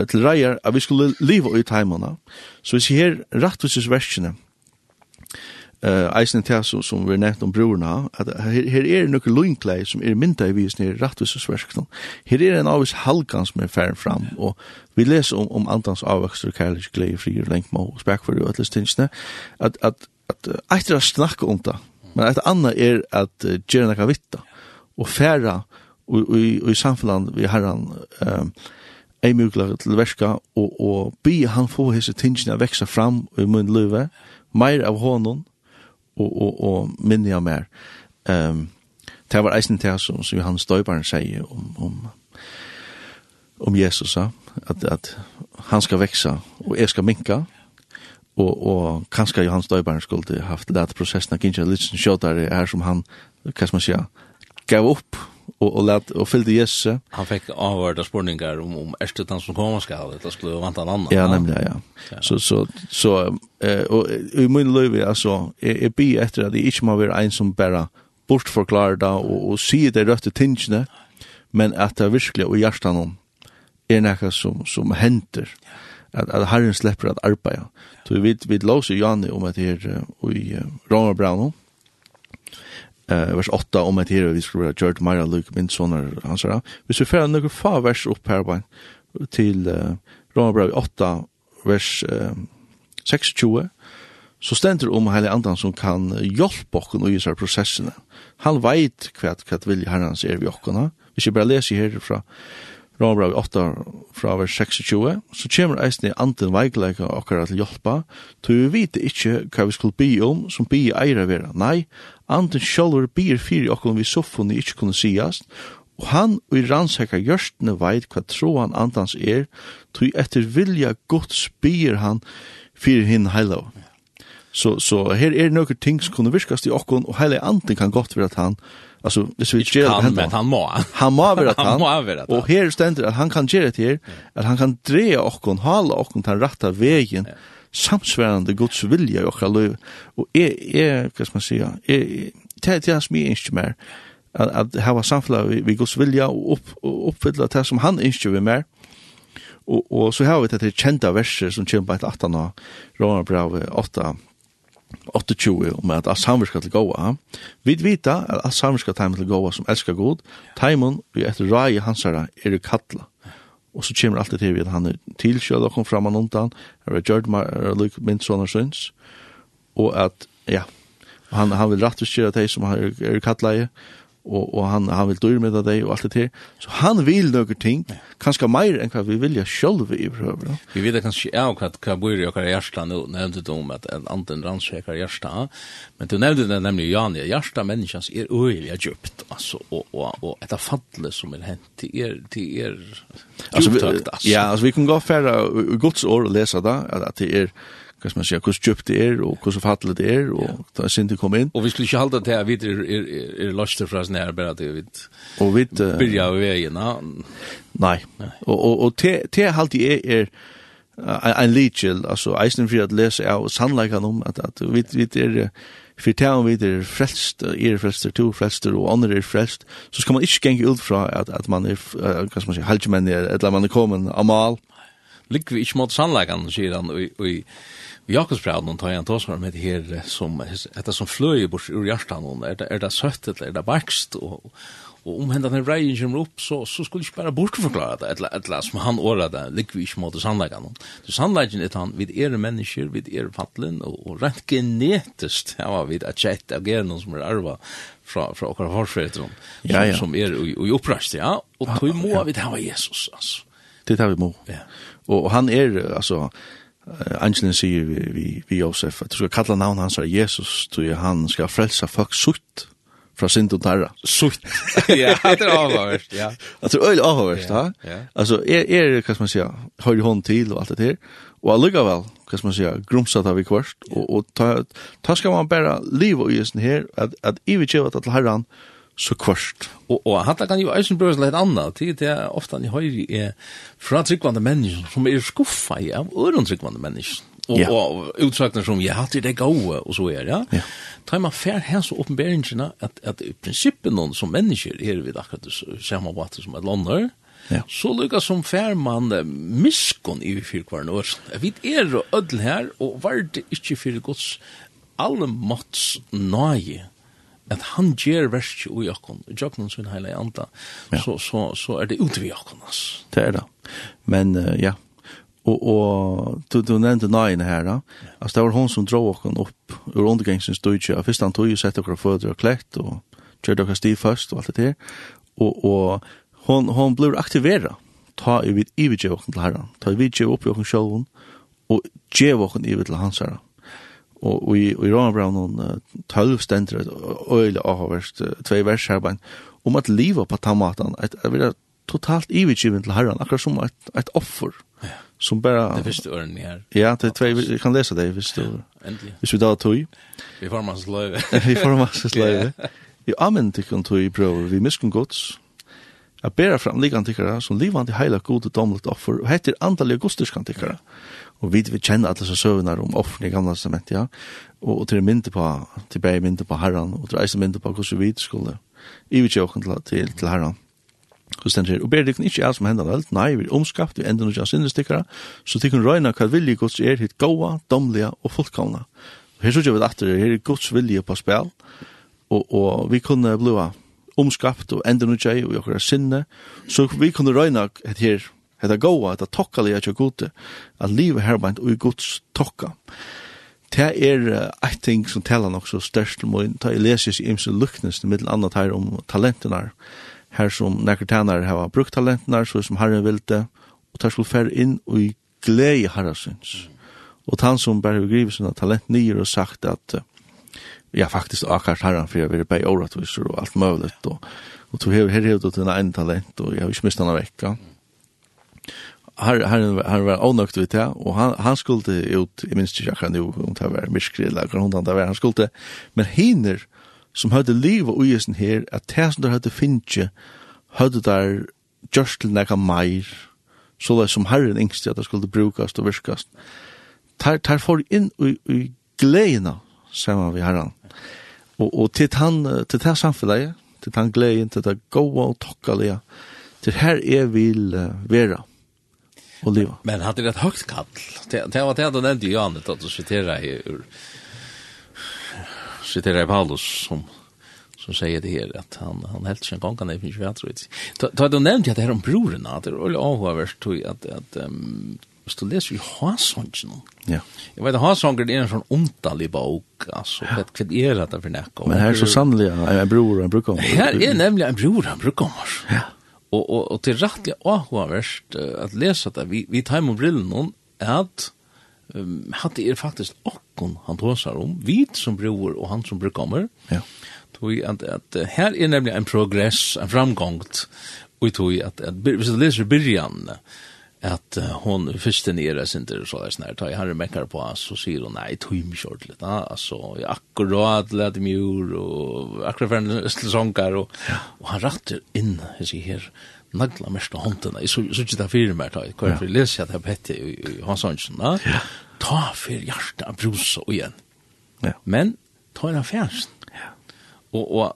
B: til reier, at vi skulle liva i taimona. Så vi ser her rettvises verskene, eh eisen tær som som vi nett om brorna at her, her er nokre loinklei som er mynda i vis nær rættvisesverknum. Her er ein avis halkan som er fram og vi les om om Antons avvøkster og kærlig glei fri og lengt må spek for at listinne at at at eitt snakka om ta. Men at anna er at uh, gera nakka vitta og færa og i samfunnet vi herran um, ei mugla til verska og, og bi han få hese tingene veksa fram i mun løve, meir av honom, og, og, og minne av mer. Um, det var eisen til som, som Johannes Døybaren sier om, om, om Jesus, at, at han skal veksa, og jeg skal minka, og, og kanskje Johannes Døybaren skulle haft det prosessen av Kinshasa Litsen skjøttere er som han, hva skal man sier, gav opp och och lät och fyllde Jesus.
A: Han fick avvärda spårningar om om Estetan som kommer skall det skulle vanta en annan.
B: Ja, nämligen ja. ja. Så så så eh och i min liv alltså är bi efter att det inte må vara en som bara bort det och och se det rätta tingene men att det verkligen och hjärtan om är något som som händer. Ja at at Herren slepper at arbeida. Så vi vi låser Janne om at det är i Roma Brown eh vers 8 om att här vi skulle ha George Maria Luke Minsoner han sa vi skulle föra några få vers upp här bara till eh, Romarbrev 8 vers eh, 26 så stendur om heile andan som kan hjelpe okken i disse prosessene. Han veit hva, hva vilje herrens er vi okken. Hvis jeg bare leser herfra, Romra 8 fra vers 26, så kommer eisen i anden veikleika okkar til hjelpa, to vi vite ikkje hva vi skulle bi om, som bi eira vera. Nei, anden sjolver bier fyrir okkar vi soffoni ikkje kunne siast, og han og i rannsaka gjørstene veit hva troan andans er, to etter vilja gods bier han fyrir hinn heilau. Så, så her er nøkker ting som kunne virkast i okkon, og heile anden kan godt være at han Alltså det så inte
A: han men han må.
B: Han må vara
A: han.
B: Han
A: må vara det.
B: Och här ständer att han kan ge det här att han kan dreja och kon hålla och kon ta rätta vägen samsvarande Guds vilja i våra liv. Och är är vad ska man säga? Är det det som är inte mer att att ha samfla vi vi Guds vilja och upp uppfylla det som han inte vill mer. Och och så har vi det här kända verser som kommer på ett 18 år. Romarbrevet 8 28 om at alls samverska til gåa. Vi vita at alls samverska til gåa som elskar god, Taimon, vi etter rai hansara er kalla. Og så kommer alltid til vi at han er tilkjød og kom fram an undan, er det gjørt lik minst sånne syns, og at, ja, han, han vil rett og styra teg som er, er kalla i, og, og han, han vil dyr med deg og alt det her. Så han vil noen ting, kanskje mer enn hva vi vilja sjølve i prøver.
A: Vi vet kanskje ja, hva, hva bor i okkar hjärsta nu, nevnte du om at en anden rannsveker hjärsta, men du nevnte det nemlig Jan, hjärsta menneskans er øyelig djupt, altså, og, og, og et av fatle som er hent, det er, det er djuptøkt, altså.
B: Ja, altså vi kan gå færre gods år og lese det, at det er hva skal man si, hvordan kjøpt det er, og hvordan fattelig det er, og yeah. da synd det kom inn.
A: Og vi skulle ikke halda til at vi er, er, er, er løster fra sin her, bare at vi
B: og vi, uh,
A: byrja av veien.
B: Nei, og, og, og til, til halde jeg er, uh, en lykjel, altså eisen for at lese av sannleikene om at, at vi, vi er, for til om vi er frelst, er frelster, to frelster, og andre er frelst, så skal man ikke gjenge ut fra at, at man er, hva skal man si, halvdjemenn, eller man er kommet av mal.
A: Lykke vi ikke mot sannleikene, sier han, og, og i Jakobsbrevet någon tar jag antas om det här som etter som flöjer bort ur hjärtan hon er det er det søtt eller er det bakst og, og om hända den reien kommer opp, så så skulle ikke bare bort förklara det eller eller som han året det, ligger vi ikke mot sannläggan. Så sannläggan är han vi er mennesker, vi er fattelen, og, og rent genetisk, ja vid att chatta och göra någon som er arva fra fra okkar har som
B: ja, ja.
A: som er och och opprast ja og tog må vi det var Jesus altså
B: Det tar vi må.
A: Ja.
B: og, og han är alltså Angelen sier vi, vi, vi Josef at du skal kalla navn hans er Jesus du han skal frelsa folk sutt fra synd og tarra.
A: Sutt! ja, det er avhørst, ja.
B: At det er
A: øyelig avhørst,
B: ja.
A: ja.
B: Altså, er, er, hva skal man sier, høyre hånd til og alt det her, og allikevel, hva skal man sier, grumsat av i kvart, og, og ta, ta skal man bare liv og gjøsen her, at, at i vi kjøver til herran, så kvørst.
A: Og, og hatt kan jo eisen brøys litt anna, til det er ofte han i er fra tryggvande mennesker som er skuffa i av øren tryggvande mennesker. Og,
B: ja.
A: og utsakner som, ja, hatt er det gode, og så er, ja.
B: ja.
A: Ta man fær her så åpenberingene at, at i prinsippet noen som mennesker er vi akkurat samme vater som et lander,
B: Ja.
A: Så lukka som fær man miskon i fyrkvarn år. Vi er og ødel her, og var det ikke fyrir gods alle måtts nøye at han ger verst i okkon, i jokken sin heile anda,
B: ja.
A: så, så, så er det ut vi okkon, ass.
B: Det er det. Men, uh, ja, og, og du, du nevnte nøyene her, da. Altså, det var hon som drog okkon opp ur undergengsens studie, og først han tog jo sett okkar fødder og klett, og kjørte okkar stiv først, og alt det der. Og, og hon, hon blir aktivera, ta i vid i vid okkon til herran, ta i vidje opp i okkon sjolvun, og djev i vid til hans herran og i i Romabraun 12 stender øyle av verst två vers här bara om att leva på tamatan att det blir totalt ivigiven till herran akkurat som ett ett offer som bara
A: det visste örn här
B: ja det två vi kan läsa det visst du visst vi då tog
A: vi får massa löve
B: vi får massa löve i amen till kan tog bror vi misken gods. Att bära fram ligan tycker som livande hela goda domlet offer og heter andliga gudstiska tycker Og vi, vi kjenner alle disse søvnene om offentlig gamle testament, ja. Og, og til mynte på, til tilbake mynte på herren, og til eisen mynte på hvordan vi skulle i vi åken til, til, til herren. Og stendt her, og ber dere ikke alt som hender alt, nei, vi er omskapt, vi ender ikke av syndestikkere, så dere røyna hva vilje gods er hitt gåa, domlige og fullkomne. Her synes jeg vi at det her er gods vilje på spil, og, og vi kunne blive omskapt og ender ikke av i åkere sinne, så vi kunne røyna et her Hetta goa, hetta tokka lia tja gode, at livet her beint ui gods tokka. Det er eit ting som talar nok så størst om oin, ta i lesis i imse luknes, middel annat her om talentenar, her som nekker tænare hava brukt talentenar, så som herren vilte, og tar skulle fer inn ui glei herrasins. Og han som bare begriver sina talent nyer og sagt at ja, faktisk akkurat herren, for jeg vil bare åretviser og alt mulig, og, og to hever her hever du til en talent, og jeg har ikke mistet han vekk, ja. Mm har har har var avnökt vid det och han han skulle ut i minst jag kan ju om det var miskrilla grund han där han skulle men hinner som hade liv och isen här att täsen där hade finche hade där just till några mer så där som herren ängst att det skulle brukas och viskas tar tar för in i, i glädjerna samman vi herran och och till han till det samfundet till han glädjen till det goda och tackliga till här är vill uh, vera och leva.
A: Men hade det ett högt kall. Det det var det han nämnde ju annat att citera i ur citera Paulus som som säger det här att han han helt sen gång kan det finns värt rätt. Då då nämnde jag det här om brorna att det är avhörst tror att att um, så läser vi Hasongen.
B: Ja.
A: Jag vet Hasongen är en sån ontalig bok alltså vet vad vad är det för näka.
B: Men här är så sannolikt en bror och en brukar.
A: Här är nämligen en bror och en brukar.
B: Ja.
A: Og, og, og til rettelig åhåverst at lesa det, vi, vi tar med brillen at um, at det er faktisk okkon han tåsar om, vi som bror og han som bror kommer.
B: Ja.
A: Tog at, at her er nemlig en progress, en framgångt, og tog at, at hvis du leser byrjan, at uh, hon först nere sin där så där snart tar jag har meckar på oss så säger hon nej tog mig short lite alltså jag akkurat lät mig ur och akkurat för en sångkar och och han rattar in jag ser här nagla mest hånden i så så där fyra mer tar kvar för läsa det bättre i hans sånsen va ta för hjärta brusa
B: igen
A: men ta en affärs och och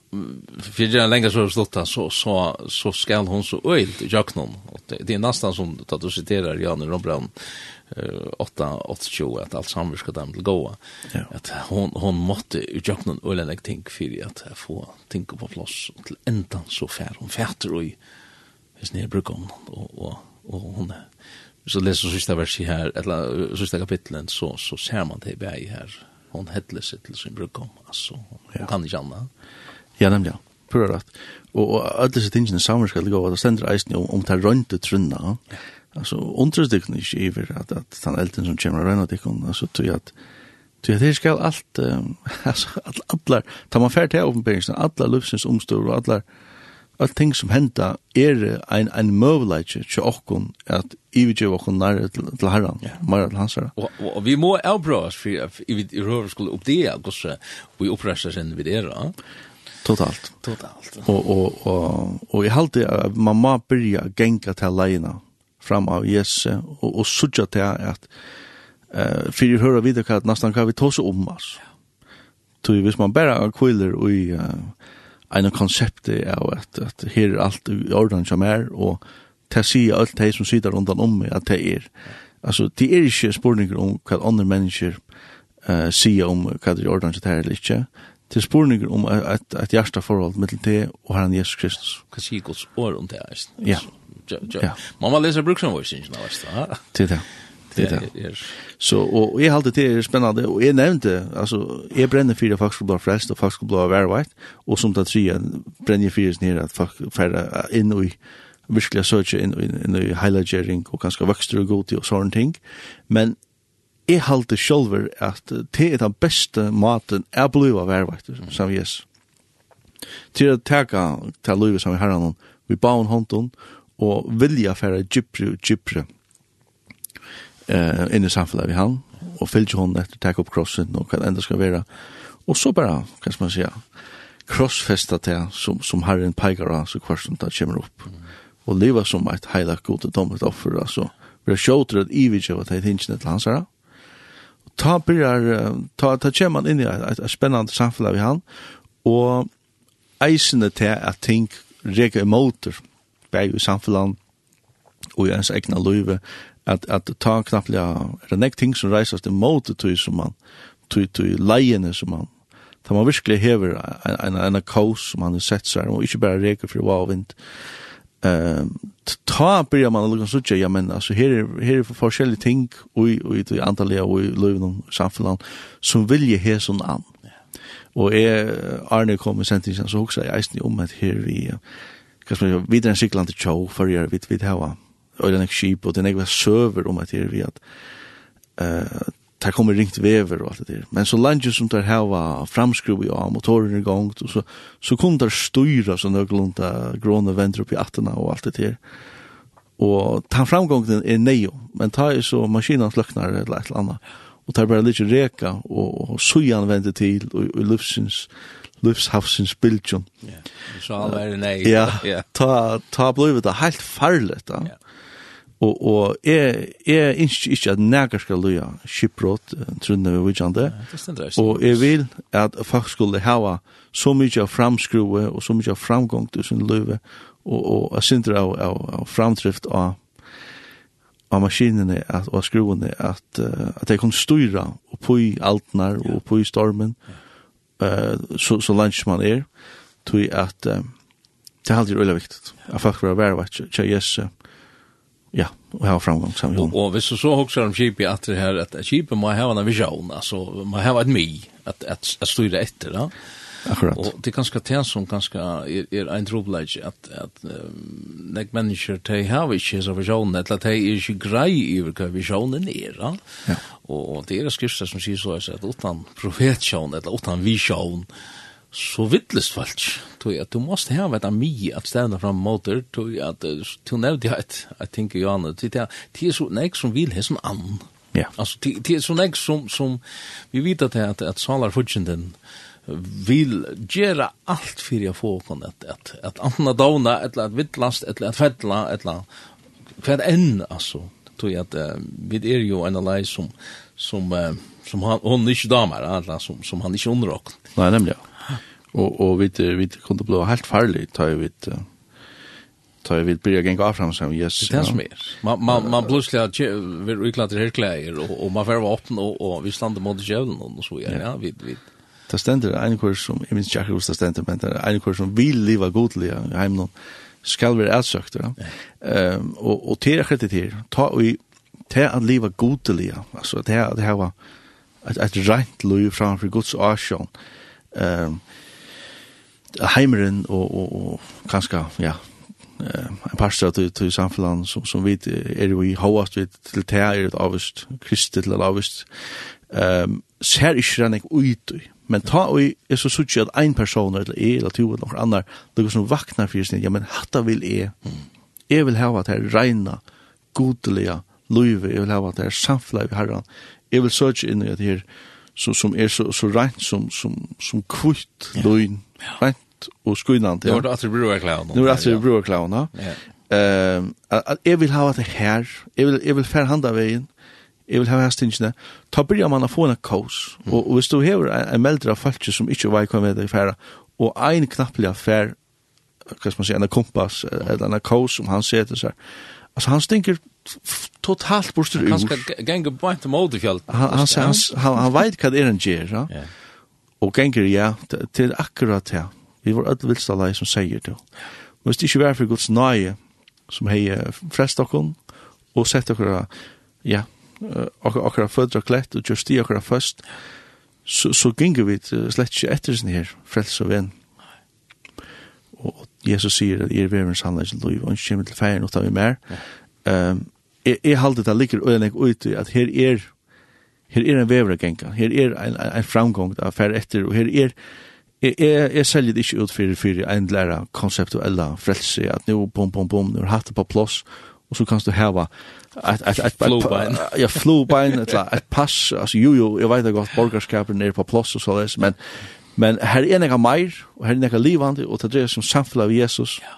A: för jag länge så stått så så så skal hon så öjt i jaknon det, det är nästan som att du citerar Jan Rombrand uh, 8 8 alt allt skal dem til gå.
B: Ja.
A: at hon hon måtte i jaknon ölen jag tänk at att få tänka på plats till entan så fär hon färter och i snedbrukon och och och hon så läser sista versen her eller sista kapitlet så så ser man det i här hon hedler seg til sin brukkom, altså, hon
B: ja.
A: kan ikke anna.
B: Ja, nemlig, ja. Pura rett. Og, og alle disse tingene sammen skal gå, og det stender eisen om, om det rønte trunna, ja. altså, undres det ikke iver at, at den elden som kommer rønne dikken, altså, tog at, tog at her skal alt, um, altså, at, atler, tar man fært til åpenberingen, atler løpsens omstår, og atler, atler, alt ting som henta er ein ein mövleike til okkun at ivige okkun nær til, til herran,
A: ja.
B: mer til hans herra.
A: Og, og, og vi må avbrå oss, for vi røver skulle oppdea hvordan vi oppresta sin vid era.
B: Totalt.
A: Totalt.
B: Og, og, og, og jeg halte at man må byrja genga til leina fram av yes og, og sudja til at uh, fyrir høyra videre hva, nesten hva vi tås om, altså. Ja. Hvis man bare kviler og i... Uh, en konsept av at, at her er alt i orden som er, og til å si alt det som sitter rundt om meg at det er. Altså, det er ikke spurninger om hva andre mennesker uh, sier om hva det er i orden som det er eller ikke. Det er spurninger om et, et hjerteforhold mellom det og Herren Jesus Kristus.
A: Hva sier Guds år om det er?
B: Ja.
A: Ja. Man må lese bruksomvårsingen av oss, da.
B: til det.
A: Det
B: er det. Så, og jeg halte det er spennende, og jeg nevnte, altså, jeg brenner fire fagskolblad flest, og fagskolblad værveit, og som det tre, brenner fire nere, at fag, færre inn i, virkelig søkje inn, inn, inn i heilagjering og kanskje vokster og god til, og sånne ting. Men jeg halte sjølver at det er den beste maten jeg blir av værveit, som yes. Til å teka til livet som vi har noen, vi baun hånden, og vilja færre gypre og gypre eh, inn i samfunnet vi han, og fylgje hon etter takk opp krossen og hva det enda skal være. Og så bara, hva skal man säga, krossfesta til som, som herren peikar av, så hver som det kommer opp. Og leva som et heilag god og dommet offer, altså, vi har sjåter at ividje var det hinsjene til hans herre. Ta byrjar, ta, ta kommer man inn i et, et spennende samfunnet vi han, og eisende til at ting reker emoter, bæg i samfunnet, og i ens egna løyve, at at ta knapplega er det nekk ting som reisast imot tui som man tui tui leiene som man ta man virkelig hever en en en kaos som man har sett seg og ikke bare reker for wow vind. Ehm ta byrja man lukka suttja ja men altså her er her er forskjellige ting og og i antallet og i løven samfunnet som vilje her sånn an. Og er Arne kom med sentingen så hugsa jeg eisen om at her vi hva som er videre en sikland til tjå for jeg vidt vidt hava øyne nek skip, og det er nek søver om at det är vi at uh, det kommer ringt vever og alt det der. Men så langt som det hava framskruv i av motoren i gang, så, så kom det styra så nøglund av gråne venter opp i attena og alt det der. Og ta framgången er neo, men ta er så maskinen sløknar eller et eller annet. Og ta er bare litt reka, og, og sujan vender til, og, og lufsins, livshavsins bildjon.
A: Ja, så han er nei.
B: Ja, ta, ta blivit det helt farligt da.
A: Ja.
B: Og, og jeg, jeg ønsker ikke at nægger skal løye skipbrott, trunne vi
A: vidtjande.
B: Og jeg vil at folk skulle hava så mykje av framskrue og så mykje av framgång til sin løyve, og, og jeg synes av, av, av framdrift av, av maskinene at, og skruene, at, uh, at jeg kunne styra og på i altnar og på i stormen, uh, så, så langt man er, tog at uh, det er alltid veldig viktig at folk var vær vær vær vær Ja, og ha framgång sammen.
A: Och, och visst så också om chip i att det här att chip må ha en vision alltså må ha ett mig att att att styra efter då.
B: Akkurat.
A: Och det kanske det som kanske är er, en trubbelage att att nek människor te har vi inte så vision att att det är ju grej över kan visionen är då.
B: Ja.
A: Och det är skrifter som säger så att utan profetsion eller utan vision så vittlust falsk. Tog at du måste ha ett ami at ställa fram motor. Tog att du nevde jag ett, jag tänker ju annat. Det är så nek som vil ha som annan.
B: Ja.
A: Alltså det är så nek som, som vi vet att, att, att salar fudgenden vill göra allt för jag få kon att, att, att anna dona, eller att vittlast, eller att fälla, eller vad än alltså tog att uh, vi är ju en allies som som uh, som han hon inte damer alla som som han inte
B: undrar. Nej nämligen. Och och vi vi kunde bli helt farlig tar vi uh, tar vi börja gå fram som yes.
A: Det är som är. Man man man plötsligt vi klättrar helt kläder och och man får vara öppen och och vi stannar mot djävulen och så igen. Ja, vi vi
B: Det ständer en kurs som, jeg minns inte hur det ständer, men det er en kurs som vil leva godlig i hemmen skal være elsøkt. Ja. Um, og, og til akkurat det her, ta og til at liva godelig, altså til at det var et, et rent liv framfor Guds asjon. Um, heimeren og, og, og kanskje, ja, en pastor til, til samfunnet som, som vi er jo i hovast vi til det er et avvist, kristet til et avvist, um, ser ikke den jeg ut i, Men ta og er så sutt at ein person, eller jeg, eller to, eller noen annar, det som vaknar fyrir sin, ja, men hatta vil jeg. Jeg vil hava at her reina, godelige, luive, jeg vil hava at her samfla i herran. Jeg vil søtje inn i at her, så, som er så, så reint, som, som, som kvitt luin, ja. rent og skuinant.
A: Ja. Nå er det at vi bruker klauna.
B: Nå er det at vi
A: bruker
B: klauna. Ja. Uh, jeg vil hava at her, jeg vil, jeg vil færhanda vegin, jeg vil ha hestingene, ta byrja man å få en kaos. Mm. Og, og hvis du hever en en meldre av folk som ikke var i med deg færa, og ein knappelig affær, hva skal man si, en kompass, eller en kaos som han setter seg, altså han stinker totalt borster ur.
A: Han skal genge på en i modefjall.
B: Han, han, han, han, han vet hva det er han gjør, ja.
A: Yeah.
B: Og ganger, ja, til akkurat det. Vi var alle vilstalai som sier det. Og hvis det ikke var for Guds nøye, som hei frest okkon, og sett okkara, ja, akkurat fødra klett og just i akkurat først, så, så gynge vi slett ikke etter sin her, frelse og venn. Og Jesus sier at er veverens handlæg til liv, og ikke kommer til feiren og tar vi mer. Um, jeg, jeg halde det ligger øyelig ut i at her er, her er en vever genka, her er en, en, en framgång av fer etter, og her er, jeg, jeg, jeg selger det ikke ut for, for en lærer konseptuella frelse, at nå, bom, bom, bom, nå har hatt det på plåss, og så kan du hava at at ett ett
A: flowbein.
B: Ja, flowbein at ett pass alltså you ju jag vet att borgarskapen nere på plats og så där men men her er några meir og her er några livande og det dröjer som samfället av Jesus. Ja.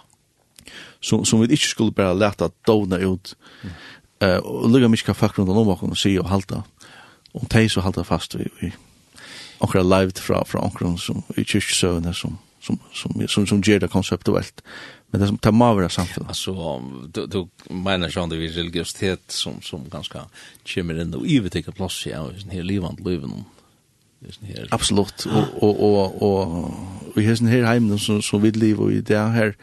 B: Som som vi inte skulle bara lätta dona ut. Eh mm. uh, og lugga mycket fakta rundt om og se og halda og tei så halda fast vi vi okra live fra fra onkron som i kyrkosövna som som som som som ger det konseptuelt Men det som tar med våra samfunn.
A: Alltså, du, du menar sånn det vi religiositet som, som ganska kommer in och ivetikar plats i ja, sån här livande liven. Her...
B: Absolutt. og, og, og, og, og i sån här heimen som, som vi liv og i det her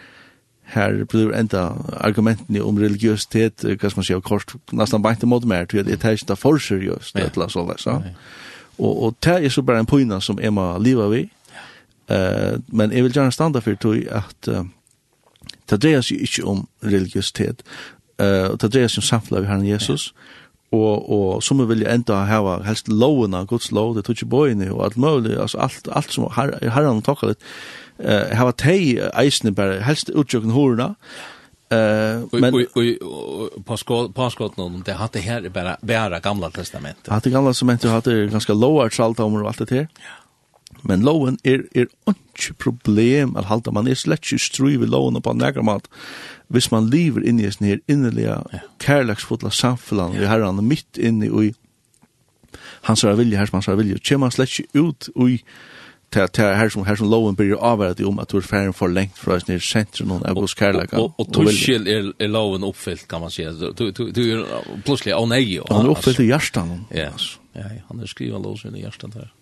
B: her blir enda argumentene om religiøsitet, hva skal man si, kort, nesten bare ikke måte mer, til at det er ikke det for seriøst,
A: ja.
B: et eller annet sånt. Og, og det er så bare en poina som jeg må leve ved, uh, men jeg vil gjerne standa for tog at uh, Det dreier seg ikke om religiøsitet, uh, og det dreier seg om samfunnet vi har en Jesus, og, og som vi vilja enda hava helst lovene, Guds lov, det tog ikke bøyene, og alt mulig, altså alt, alt som har, herren takka litt, uh, hava tei eisene bare, helst utjøkken horene, Uh,
A: men på påskott någon det hade här bara bara gamla testamentet.
B: Hade gamla testamentet hade ganska lower salt om och allt det här. Ja. Men loven er, er ikke problem at halda man er slett ikke strui ved loven på negra mat hvis man lever inni i sin her innelige
A: ja.
B: kærleksfotla samfunn ja. vi han mitt inni i hans er vilje, her som hans er vilje kjem man slett ikke ut i til til her som her som loven blir avvært om at du er ferdig for lengt fra sin sentrum av hos kærleika.
A: Og, og, og tuskil er, er loven oppfyllt, kan man si. Du, du, du er plutselig, av nei.
B: Han er oppfyllt i hjertan.
A: Ja, ja, han er skriva loven i hjertan her.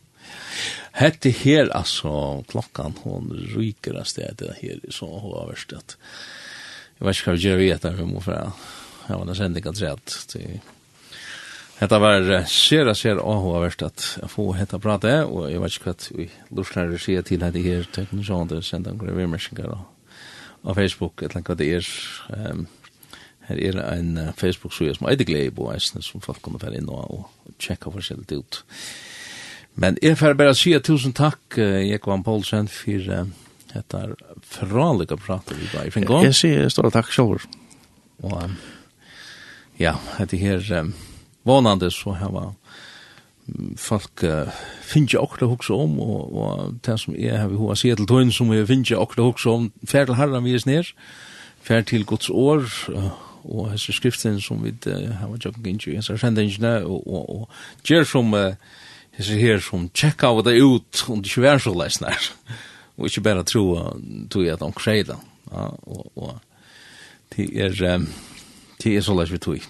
A: Hette her, altså, klokkan, hon ryker av stedet her, så hun har vært at, jeg vet ikke hva vi gjør vi etter, vi må fra, jeg var nesten ikke trett, til, Hetta var sera sera og hva verst at få hetta prate, og jeg vet ikke hva vi lurslærer sier til hette her, teknisk sånn at det sender noen revirmersinger av Facebook, et eller annet det er, Her er en Facebook-suje som er det glede på, som folk kommer til inn og inne og tjekke forskjellig ut. Men jeg får bare si tusen takk, Jekvann Poulsen, for uh, dette fralige pratet vi bare fikk om.
B: Jeg sier stor takk selv.
A: Og um, ja, dette her um, vånande så her var folk uh, finner okra hoksa om, og, og det som jeg har hva sier til tøyen som jeg finner okra hoksa om, fer til herren vi er snir, fer til Guds år, uh, og hese skriften som vi uh, har vært jobbing ikke, hese kjendingene, og, og, og, og gjør som uh, hese her som tjekka av det ut, om det ikke var så leisnær, og ikke bare tro at de kreida, Ja, og, og det er, det er så leis vi tog.